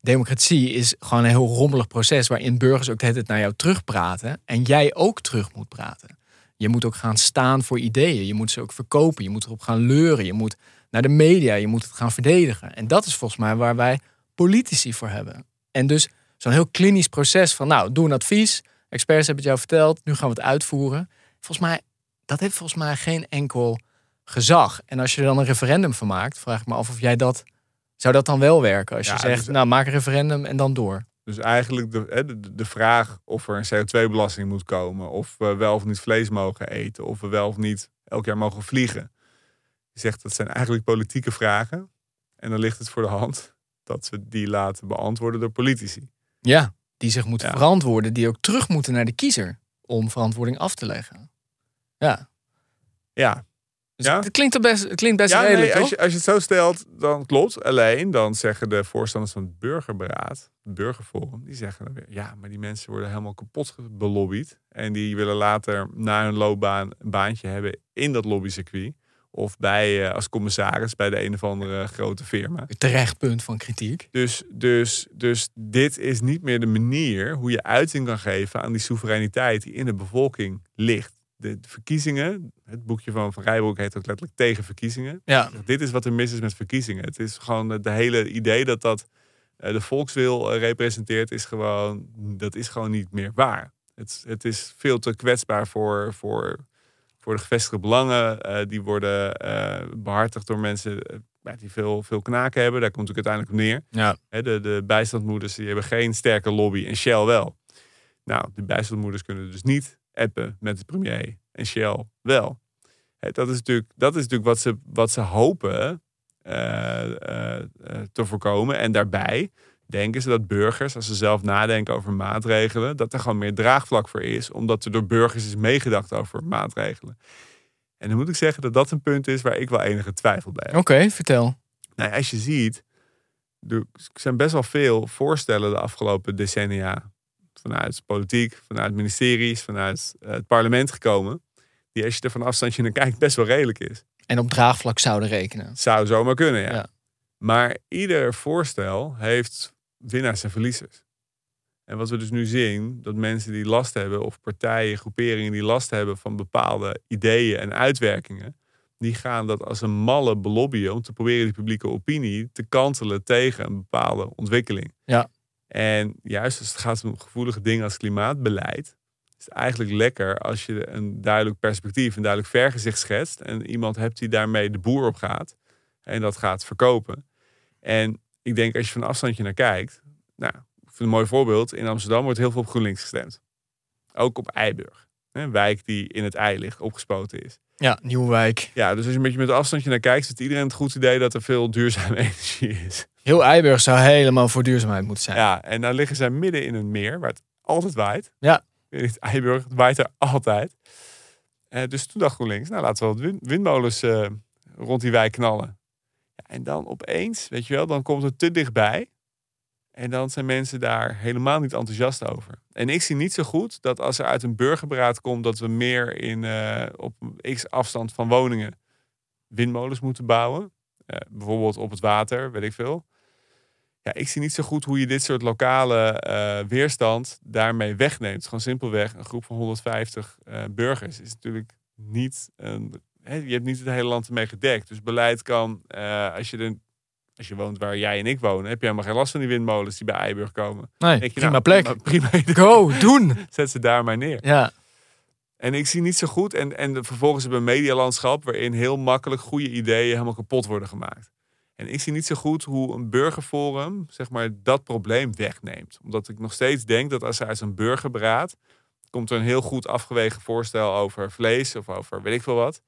Democratie is gewoon een heel rommelig proces... waarin burgers ook de hele tijd naar jou terugpraten. En jij ook terug moet praten. Je moet ook gaan staan voor ideeën. Je moet ze ook verkopen. Je moet erop gaan leuren. Je moet naar de media. Je moet het gaan verdedigen. En dat is volgens mij waar wij politici voor hebben. En dus zo'n heel klinisch proces van... nou, doe een advies... Experts hebben het jou verteld, nu gaan we het uitvoeren. Volgens mij, dat heeft volgens mij geen enkel gezag. En als je er dan een referendum van maakt, vraag ik me af of jij dat. Zou dat dan wel werken? Als je Ja, zegt, dus- nou maak een referendum en dan door. Dus eigenlijk de, de, de vraag of er een CO2-belasting moet komen. Of we wel of niet vlees mogen eten. Of we wel of niet elk jaar mogen vliegen. Je zegt dat zijn eigenlijk politieke vragen. En dan ligt het voor de hand dat we die laten beantwoorden door politici. Ja, die zich moeten Ja. verantwoorden, die ook terug moeten naar de kiezer om verantwoording af te leggen. Ja, Ja, Dus Ja? Het klinkt, best, het klinkt best ja, redelijk, nee, als, toch? je, als je het zo stelt, dan klopt. Alleen, dan zeggen de voorstanders van het burgerberaad, het burgerforum, die zeggen dan weer, ja, maar die mensen worden helemaal kapot belobbyd. En die willen later na hun loopbaan een baantje hebben in dat lobbycircuit. Of bij, eh, als commissaris bij de een of andere grote firma. Terecht punt van kritiek. Dus, dus, dus dit is niet meer de manier hoe je uiting kan geven aan die soevereiniteit die in de bevolking ligt. De, verkiezingen, het boekje van Van Rijbroek heet ook letterlijk tegen verkiezingen. Ja, Dit is wat er mis is met verkiezingen. Het is gewoon het hele idee dat dat eh, de volkswil eh, representeert, is gewoon, dat is gewoon niet meer waar. Het, het is veel te kwetsbaar voor, voor, voor de gevestigde belangen. Eh, die worden eh, behartigd door mensen eh, die veel, veel knaken hebben. Daar komt het uiteindelijk op neer. ja. Hè, de, de bijstandmoeders die hebben geen sterke lobby en Shell wel. Nou, de bijstandmoeders kunnen dus niet appen met de premier en Shell wel. Hè, dat is natuurlijk, dat is natuurlijk wat, ze, wat ze hopen te voorkomen. En daarbij denken ze dat burgers, als ze zelf nadenken over maatregelen, dat er gewoon meer draagvlak voor is, omdat er door burgers is meegedacht over maatregelen. En dan moet ik zeggen dat dat een punt is waar ik wel enige twijfel bij heb. Oké, vertel. Nou, als je ziet, er zijn best wel veel voorstellen de afgelopen decennia vanuit politiek, vanuit ministeries, vanuit eh, het parlement gekomen, die als je er van afstandje naar kijkt best wel redelijk is. En op draagvlak zouden rekenen. Zou zomaar kunnen, ja. Ja. Maar ieder voorstel heeft winnaars en verliezers. En wat we dus nu zien, dat mensen die last hebben, of partijen, groeperingen die last hebben van bepaalde ideeën en uitwerkingen, die gaan dat als een malle belobbyen om te proberen die publieke opinie te kantelen tegen een bepaalde ontwikkeling. Ja. En juist als het gaat om gevoelige dingen als klimaatbeleid, is het eigenlijk lekker als je een duidelijk perspectief, een duidelijk vergezicht schetst en iemand hebt die daarmee de boer op gaat en dat gaat verkopen. En ik denk als je van een afstandje naar kijkt, nou, ik vind een mooi voorbeeld. In Amsterdam wordt heel veel op GroenLinks gestemd. Ook op Eiburg. Een wijk die in het ei ligt, opgespoten is. Ja, Nieuwwijk. Ja, dus als je een beetje met een afstandje naar kijkt, heeft iedereen het goed idee dat er veel duurzame energie is. Heel Eiburg zou helemaal voor duurzaamheid moeten zijn. Ja, en dan liggen zij midden in een meer waar het altijd waait. Ja. In het Eiburg, het waait er altijd. Eh, dus toen dacht GroenLinks, nou laten we wat win- windmolens eh, rond die wijk knallen. En dan opeens, weet je wel, dan komt het te dichtbij. En dan zijn mensen daar helemaal niet enthousiast over. En ik zie niet zo goed dat als er uit een burgerberaad komt dat we meer in, eh, op x afstand van woningen windmolens moeten bouwen. Eh, bijvoorbeeld op het water, weet ik veel. Ja, ik zie niet zo goed hoe je dit soort lokale eh, weerstand daarmee wegneemt. Gewoon simpelweg een groep van 150 eh, burgers is natuurlijk niet een. Hè, je hebt niet het hele land ermee gedekt. Dus beleid kan, eh, als je er, als je woont waar jij en ik wonen, heb je helemaal geen last van die windmolens die bij Eiburg komen. Nee, Denk je, prima nou, plek. Prima, Go, doen. zet ze daar maar neer. Ja, En ik zie niet zo goed. En, en vervolgens hebben we een medialandschap waarin heel makkelijk goede ideeën helemaal kapot worden gemaakt. En ik zie niet zo goed hoe een burgerforum, zeg maar, dat probleem wegneemt. Omdat ik nog steeds denk dat als er uit een burgerberaad komt er een heel goed afgewegen voorstel over vlees of over weet ik veel wat.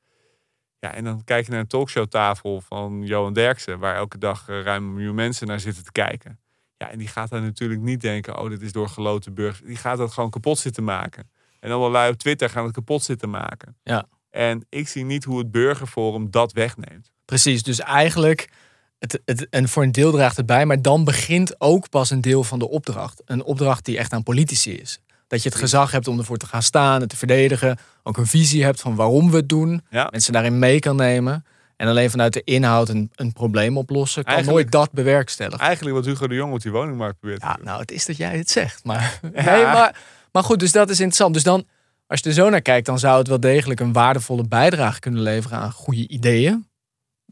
Ja, en dan kijk je naar een talkshowtafel van Johan Derksen, waar elke dag eh, ruim een miljoen mensen naar zitten te kijken. Ja, en die gaat dan natuurlijk niet denken, oh, dit is door geloten burgers. Die gaat dat gewoon kapot zitten maken. En allemaal lui op Twitter gaan het kapot zitten maken. Ja. En ik zie niet hoe het burgerforum dat wegneemt. precies. Dus eigenlijk, het, het, en voor een deel draagt het bij, maar dan begint ook pas een deel van de opdracht. Een opdracht die echt aan politici is. Dat je het gezag hebt om ervoor te gaan staan, het te verdedigen. Ook een visie hebt van waarom we het doen. Ja. Mensen daarin mee kan nemen. En alleen vanuit de inhoud een, een probleem oplossen. Kan Eigenlijk- nooit dat bewerkstelligen. Eigenlijk wat Hugo de Jong op die woningmarkt probeert Ja, nou, het is dat jij het zegt. Maar, Ja. nee, maar, maar goed, dus dat is interessant. Dus dan, als je er zo naar kijkt, dan zou het wel degelijk een waardevolle bijdrage kunnen leveren aan goede ideeën.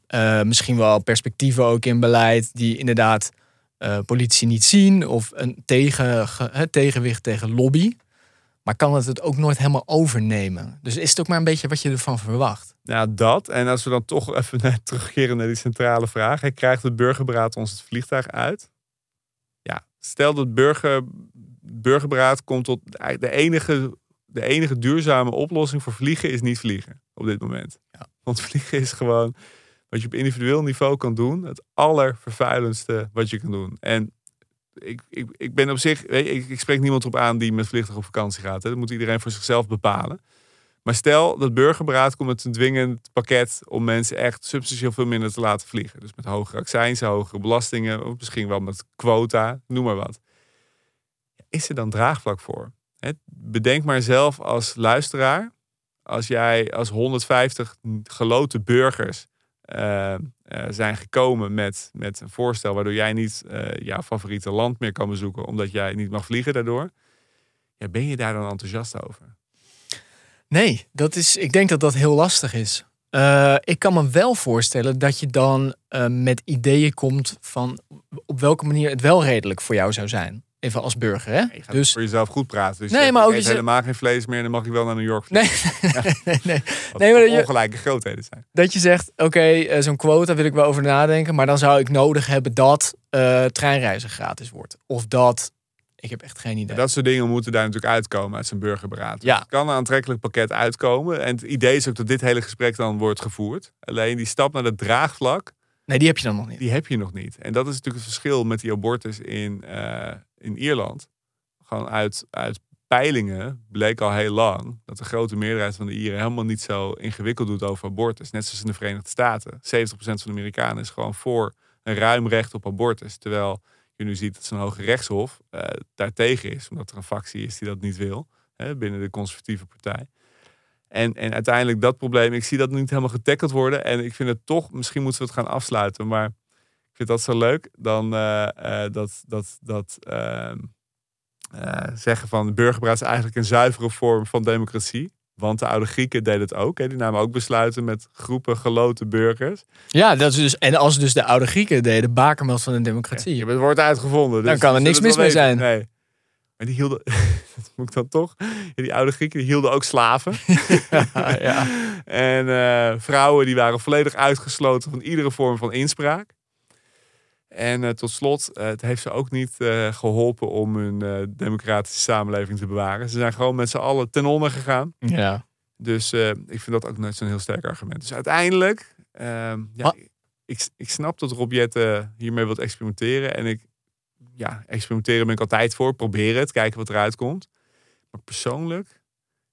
Eh, misschien wel perspectieven ook in beleid die inderdaad eh, politici niet zien. Of een tegen, tegenwicht tegen lobby. Maar kan het het ook nooit helemaal overnemen? Dus is het ook maar een beetje wat je ervan verwacht? Nou, dat. En als we dan toch even naar, terugkeren naar die centrale vraag. Krijgt het burgerberaad ons het vliegtuig uit? Ja, stel dat burger, burgerberaad komt tot de enige, de enige duurzame oplossing voor vliegen is niet vliegen op dit moment. Ja. Want vliegen is gewoon wat je op individueel niveau kan doen. Het allervervuilendste wat je kan doen. En ik, ik, ik ben op zich, ik, ik spreek niemand op aan die met vliegtuig op vakantie gaat. Hè. Dat moet iedereen voor zichzelf bepalen. Maar stel dat burgerberaad komt met een dwingend pakket om mensen echt substantieel veel minder te laten vliegen. Dus met hogere accijnzen, hogere belastingen, of misschien wel met quota, noem maar wat. Is er dan draagvlak voor? Hè, bedenk maar zelf als luisteraar, als jij als 150 geloten burgers eh, eh, zijn gekomen met, met een voorstel waardoor jij niet eh, jouw favoriete land meer kan bezoeken, omdat jij niet mag vliegen daardoor. Ja, ben je daar dan enthousiast over? Nee, dat is, ik denk dat dat heel lastig is. Ik kan me wel voorstellen dat je dan met ideeën komt van op welke manier het wel redelijk voor jou zou zijn. Even als burger, hè? Dus voor jezelf goed praten. Dus Nee, je maar ook je helemaal geen vlees meer en dan mag je wel naar New York nee, nee, nee, nee. Wat nee, maar dat je- ongelijke grootheden zijn. Dat je zegt, oké, eh, zo'n quota wil ik wel over nadenken, maar dan zou ik nodig hebben dat eh, treinreizen gratis wordt. Of dat, ik heb echt geen idee. Dat soort dingen moeten daar natuurlijk uitkomen uit zijn burgerberaad. Dus Ja. Het kan een aantrekkelijk pakket uitkomen. En het idee is ook dat dit hele gesprek dan wordt gevoerd. Alleen die stap naar het draagvlak, Nee, die heb je dan nog niet. die heb je nog niet. En dat is natuurlijk het verschil met die abortus in, eh, in Ierland. Gewoon uit, uit peilingen bleek al heel lang dat de grote meerderheid van de Ieren helemaal niet zo ingewikkeld doet over abortus. Net zoals in de Verenigde Staten. 70% van de Amerikanen is gewoon voor een ruim recht op abortus. Terwijl je nu ziet dat zo'n hoge rechtshof eh daartegen is. Omdat er een factie is die dat niet wil. Hè, binnen de conservatieve partij. En, en uiteindelijk dat probleem, ik zie dat niet helemaal getackeld worden. En ik vind het toch, misschien moeten we het gaan afsluiten. Maar vind dat zo leuk. Dan eh, eh, dat, dat, dat ehm, eh, zeggen van de burgerberaad is eigenlijk een zuivere vorm van democratie. Want de oude Grieken deden het ook. Hè. Die namen ook besluiten met groepen geloten burgers. Ja, dat is dus, en als dus de oude Grieken deden, bakermeld van de democratie. Je hebt het woord uitgevonden. Dus Dan kan er niks mis mee weten. Nee. Maar die hielden, dat moet ik dan toch. Ja, die oude Grieken die hielden ook slaven. ja. En vrouwen die waren volledig uitgesloten van iedere vorm van inspraak. En eh, tot slot, eh, het heeft ze ook niet eh, geholpen om hun democratische samenleving te bewaren. Ze zijn gewoon met z'n allen ten onder gegaan. ja. Dus ik vind dat ook nooit zo'n heel sterk argument. Dus uiteindelijk, ehm, ja, ik, ik snap dat Rob Jetten hiermee wilt experimenteren. En ik, ja, experimenteren ben ik altijd voor. Proberen het, kijken wat eruit komt. Maar persoonlijk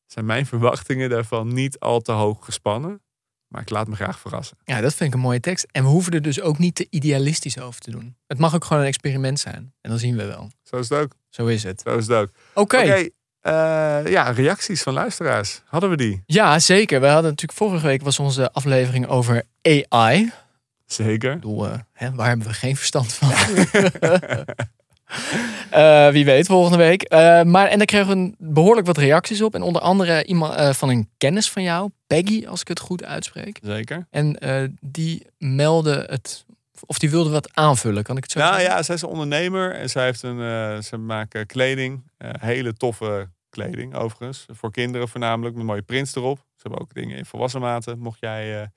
zijn mijn verwachtingen daarvan niet al te hoog gespannen. Maar ik laat me graag verrassen. Ja, dat vind ik een mooie tekst. En we hoeven er dus ook niet te idealistisch over te doen. Het mag ook gewoon een experiment zijn. En dan zien we wel. Zo is het ook. Zo is het. Zo is het ook. Oké. Eh, ja, reacties van luisteraars. Hadden we die? Ja, zeker. We hadden natuurlijk vorige week was onze aflevering over AI. Zeker. Ik bedoel, eh, hè, waar hebben we geen verstand van? Eh, wie weet, volgende week. Eh, maar, en daar kregen we een- behoorlijk wat reacties op. En onder andere iemand eh, van een kennis van jou, Peggy, als ik het goed uitspreek. Zeker. En die meldde het, of die wilde wat aanvullen, kan ik het zo Nou zeggen? ja, zij is een ondernemer en zij heeft een, ze maken kleding, hele toffe kleding overigens, voor kinderen voornamelijk, met mooie prints erop. Ze hebben ook dingen in volwassen maten, mocht jij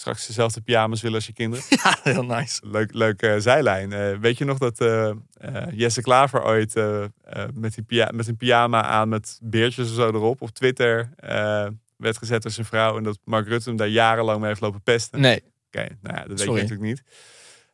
straks dezelfde pyjama's willen als je kinderen. Ja, heel nice. Leuk, leuk eh, zijlijn. Eh, weet je nog dat eh, Jesse Klaver ooit met, die met een pyjama aan met beertjes of zo erop op Twitter werd gezet door zijn vrouw en dat Mark Rutte hem daar jarenlang mee heeft lopen pesten? Nee, Oké, nou ja, dat weet je natuurlijk niet.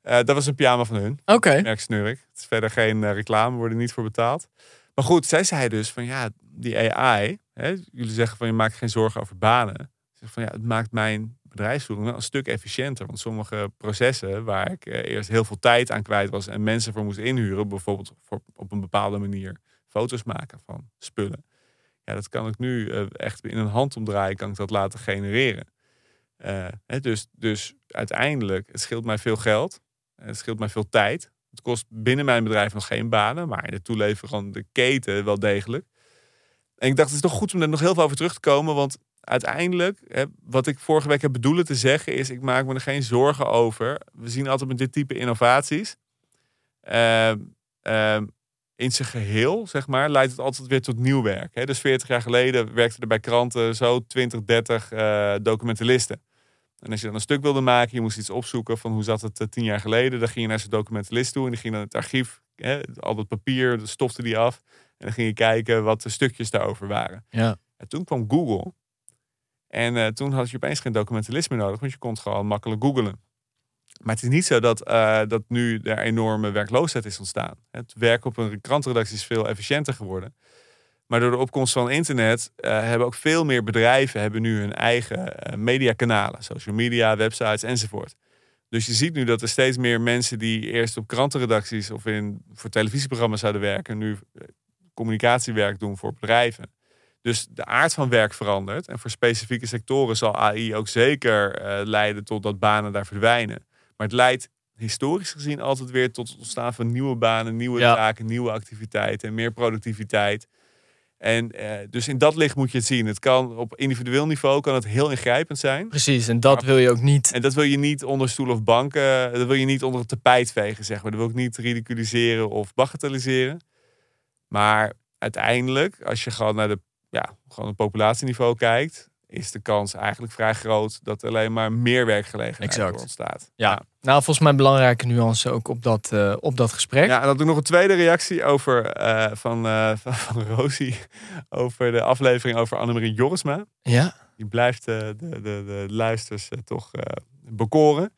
Dat was een pyjama van hun. oké. Merk Snurk. Het is verder geen reclame, worden niet voor betaald. Maar goed, zij zei dus van ja, die AI. Hè, jullie zeggen van je maakt geen zorgen over banen. Ze zegt van ja, het maakt mijn bedrijfsvoering een stuk efficiënter. Want sommige processen waar ik eh, eerst heel veel tijd aan kwijt was en mensen voor moest inhuren, bijvoorbeeld voor op een bepaalde manier foto's maken van spullen. Ja, dat kan ik nu eh, echt in een handomdraai kan ik dat laten genereren. Hè, dus, dus uiteindelijk, het scheelt mij veel geld. Het scheelt mij veel tijd. Het kost binnen mijn bedrijf nog geen banen, maar in de toeleverende keten wel degelijk. En ik dacht, het is toch goed om er nog heel veel over terug te komen, want uiteindelijk, hè, wat ik vorige week heb bedoelen te zeggen, is: ik maak me er geen zorgen over. We zien altijd met dit type innovaties. ehm, ehm, in zijn geheel, zeg maar, leidt het altijd weer tot nieuw werk. Hè? Dus 40 jaar geleden werkten er bij kranten zo 20, 30 eh, documentalisten. En als je dan een stuk wilde maken, je moest iets opzoeken van hoe zat het eh, tien jaar geleden. Dan ging je naar zijn documentalist toe en die ging dan het archief, hè, al dat papier, de stofte die af. En dan ging je kijken wat de stukjes daarover waren. Ja. En toen kwam Google. En eh, toen had je opeens geen documentalist meer nodig, want je kon het gewoon makkelijk googlen. Maar het is niet zo dat, eh, dat nu er enorme werkloosheid is ontstaan. Het werk op een krantredactie is veel efficiënter geworden. Maar door de opkomst van internet eh, hebben ook veel meer bedrijven hebben nu hun eigen mediakanalen. Social media, websites enzovoort. Dus je ziet nu dat er steeds meer mensen die eerst op krantenredacties of in, voor televisieprogramma's zouden werken, nu communicatiewerk doen voor bedrijven. Dus de aard van werk verandert. En voor specifieke sectoren zal AI ook zeker eh, leiden tot dat banen daar verdwijnen. Maar het leidt historisch gezien altijd weer tot het ontstaan van nieuwe banen, nieuwe Ja. taken, nieuwe activiteiten en meer productiviteit. En eh, dus in dat licht moet je het zien. Het kan op individueel niveau kan het heel ingrijpend zijn. Precies, en dat wil je ook niet. En dat wil je niet onder stoel of banken, dat wil je niet onder het tapijt vegen, zeg maar. Dat wil ik niet ridiculiseren of bagatelliseren. Maar uiteindelijk, als je gewoon naar de, ja, gewoon het populatieniveau kijkt, is de kans eigenlijk vrij groot dat er alleen maar meer werkgelegenheid Exact. ontstaat. Ja. Nou, volgens mij een belangrijke nuance ook op dat, eh, op dat gesprek. Ja, en dan doe ik nog een tweede reactie over, eh, van, eh, van, van Rosie over de aflevering over Annemarie Jorisma. Ja. Die blijft de, de, de luisters toch eh, bekoren.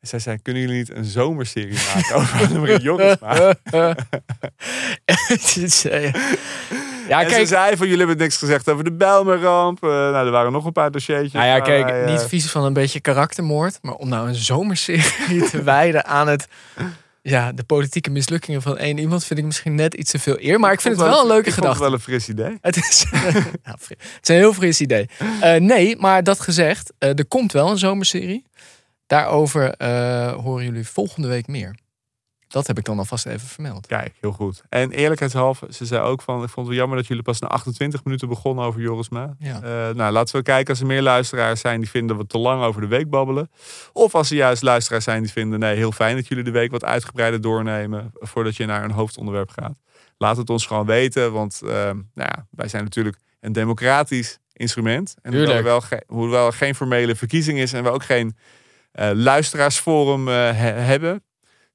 En zij zei, kunnen jullie niet een zomerserie maken over Annemarie Jorisma? Is, ja, en ze kijk. zei van, jullie hebben niks gezegd over de Bijlmerramp. Eh, nou, er waren nog een paar dossiertjes. Nou ja, kijk, wij, eh, niet vies van een beetje karaktermoord. Maar om nou een zomerserie te wijden aan het, ja, de politieke mislukkingen van één iemand... vind ik misschien net iets te veel eer. Maar ik vind het wel een leuke vond het gedachte. wel een fris idee. Het is, het is een heel fris idee. Eh, nee, maar dat gezegd, er komt wel een zomerserie. Daarover horen jullie volgende week meer. Dat heb ik dan alvast even vermeld. Kijk, heel goed. En eerlijkheidshalve, ze zei ook van, ik vond het wel jammer dat jullie pas na 28 minuten begonnen over Jorisma. Ja. Eh, nou, laten we kijken als er meer luisteraars zijn die vinden we te lang over de week babbelen. Of als er juist luisteraars zijn die vinden, nee, heel fijn dat jullie de week wat uitgebreider doornemen voordat je naar een hoofdonderwerp gaat. Laat het ons gewoon weten, want eh, nou ja, wij zijn natuurlijk een democratisch instrument. En hoewel er, wel ge- hoewel er geen formele verkiezing is en we ook geen eh, luisteraarsforum eh, he- hebben,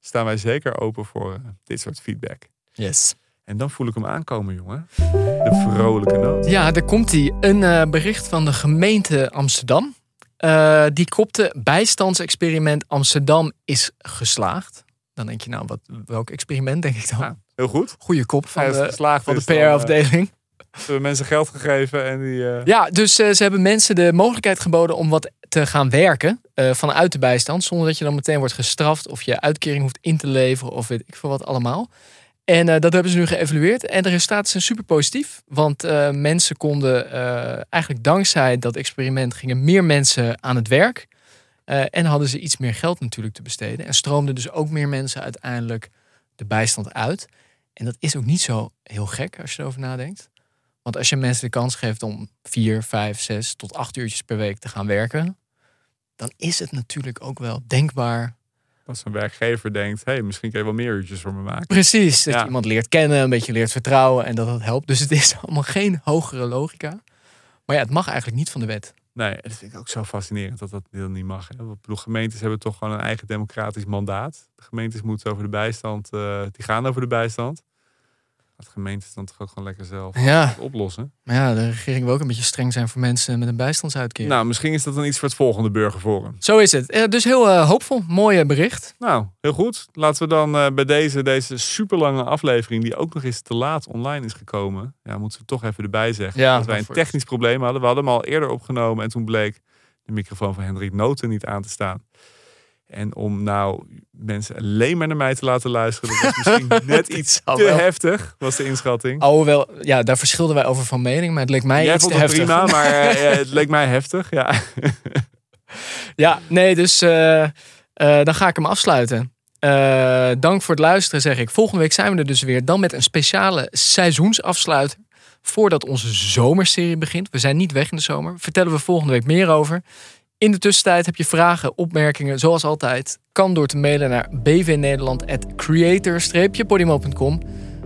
staan wij zeker open voor eh, dit soort feedback. Yes. En dan voel ik hem aankomen, jongen. De vrolijke noot. Ja, daar komt hij. Een eh, bericht van de gemeente Amsterdam. Eh, die kopte bijstandsexperiment Amsterdam is geslaagd. Dan denk je nou, wat, welk experiment denk ik dan? Ja, heel goed. Goeie kop van de, geslaagd van de eh, PR-afdeling. Ze hebben mensen geld gegeven en die... Ja, dus ze hebben mensen de mogelijkheid geboden om wat te gaan werken eh, vanuit de bijstand. Zonder dat je dan meteen wordt gestraft of je uitkering hoeft in te leveren of weet ik veel wat allemaal. En eh, dat hebben ze nu geëvalueerd. En de resultaten zijn super positief. Want eh, mensen konden eigenlijk dankzij dat experiment gingen meer mensen aan het werk. En hadden ze iets meer geld natuurlijk te besteden. En stroomden dus ook meer mensen uiteindelijk de bijstand uit. En dat is ook niet zo heel gek als je erover nadenkt. Want als je mensen de kans geeft om vier, vijf, zes tot acht uurtjes per week te gaan werken, dan is het natuurlijk ook wel denkbaar. Als een werkgever denkt, hey, misschien kun je wel meer uurtjes voor me maken. Precies, dat Ja. je iemand leert kennen, een beetje leert vertrouwen en dat dat helpt. Dus het is allemaal geen hogere logica. Maar ja, het mag eigenlijk niet van de wet. Nee, dat vind ik ook zo fascinerend dat dat deel niet mag. Hè. Bedoel, gemeentes hebben toch gewoon een eigen democratisch mandaat. De gemeentes moeten over de bijstand, eh, die gaan over de bijstand. Dat gemeentes dan toch ook gewoon lekker zelf Ja, het oplossen. maar ja, de regering wil ook een beetje streng zijn voor mensen met een bijstandsuitkering. Nou, misschien is dat dan iets voor het volgende burgerforum. Zo is het. Eh, dus heel eh, hoopvol. Mooi eh, bericht. Nou, heel goed. Laten we dan bij deze, deze super lange aflevering, die ook nog eens te laat online is gekomen. Ja, moeten we toch even erbij zeggen. Ja, dat wij een technisch probleem hadden. We hadden hem al eerder opgenomen en toen bleek de microfoon van Hendrik Noten niet aan te staan. En om nou mensen alleen maar naar mij te laten luisteren, dat was misschien net iets te wel. heftig, was de inschatting. Alhoewel, ja, daar verschilden wij over van mening, maar het leek mij Jij iets vond te het heftig. prima, maar eh, het leek mij heftig. Ja. Ja, nee, dus eh, eh, dan ga ik hem afsluiten. Dank voor het luisteren, zeg ik. Volgende week zijn we er dus weer. Dan met een speciale seizoensafsluiter. Voordat onze zomerserie begint. We zijn niet weg in de zomer. Vertellen we volgende week meer over. In de tussentijd heb je vragen, opmerkingen, zoals altijd. Kan door te mailen naar bvnederland.creator-podimo.com.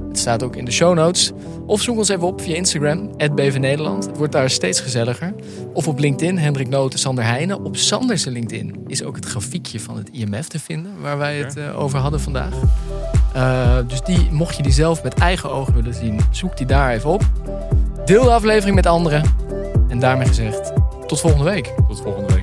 Het staat ook in de show notes. Of zoek ons even op via Instagram, @bvnederland. Het wordt daar steeds gezelliger. Of op LinkedIn, Hendrik Noten, Sander Heijnen. Op Sanders LinkedIn is ook het grafiekje van het IMF te vinden, waar wij het eh, over hadden vandaag. Eh, dus die, mocht je die zelf met eigen ogen willen zien, zoek die daar even op. Deel de aflevering met anderen. En daarmee gezegd, tot volgende week. Tot volgende week.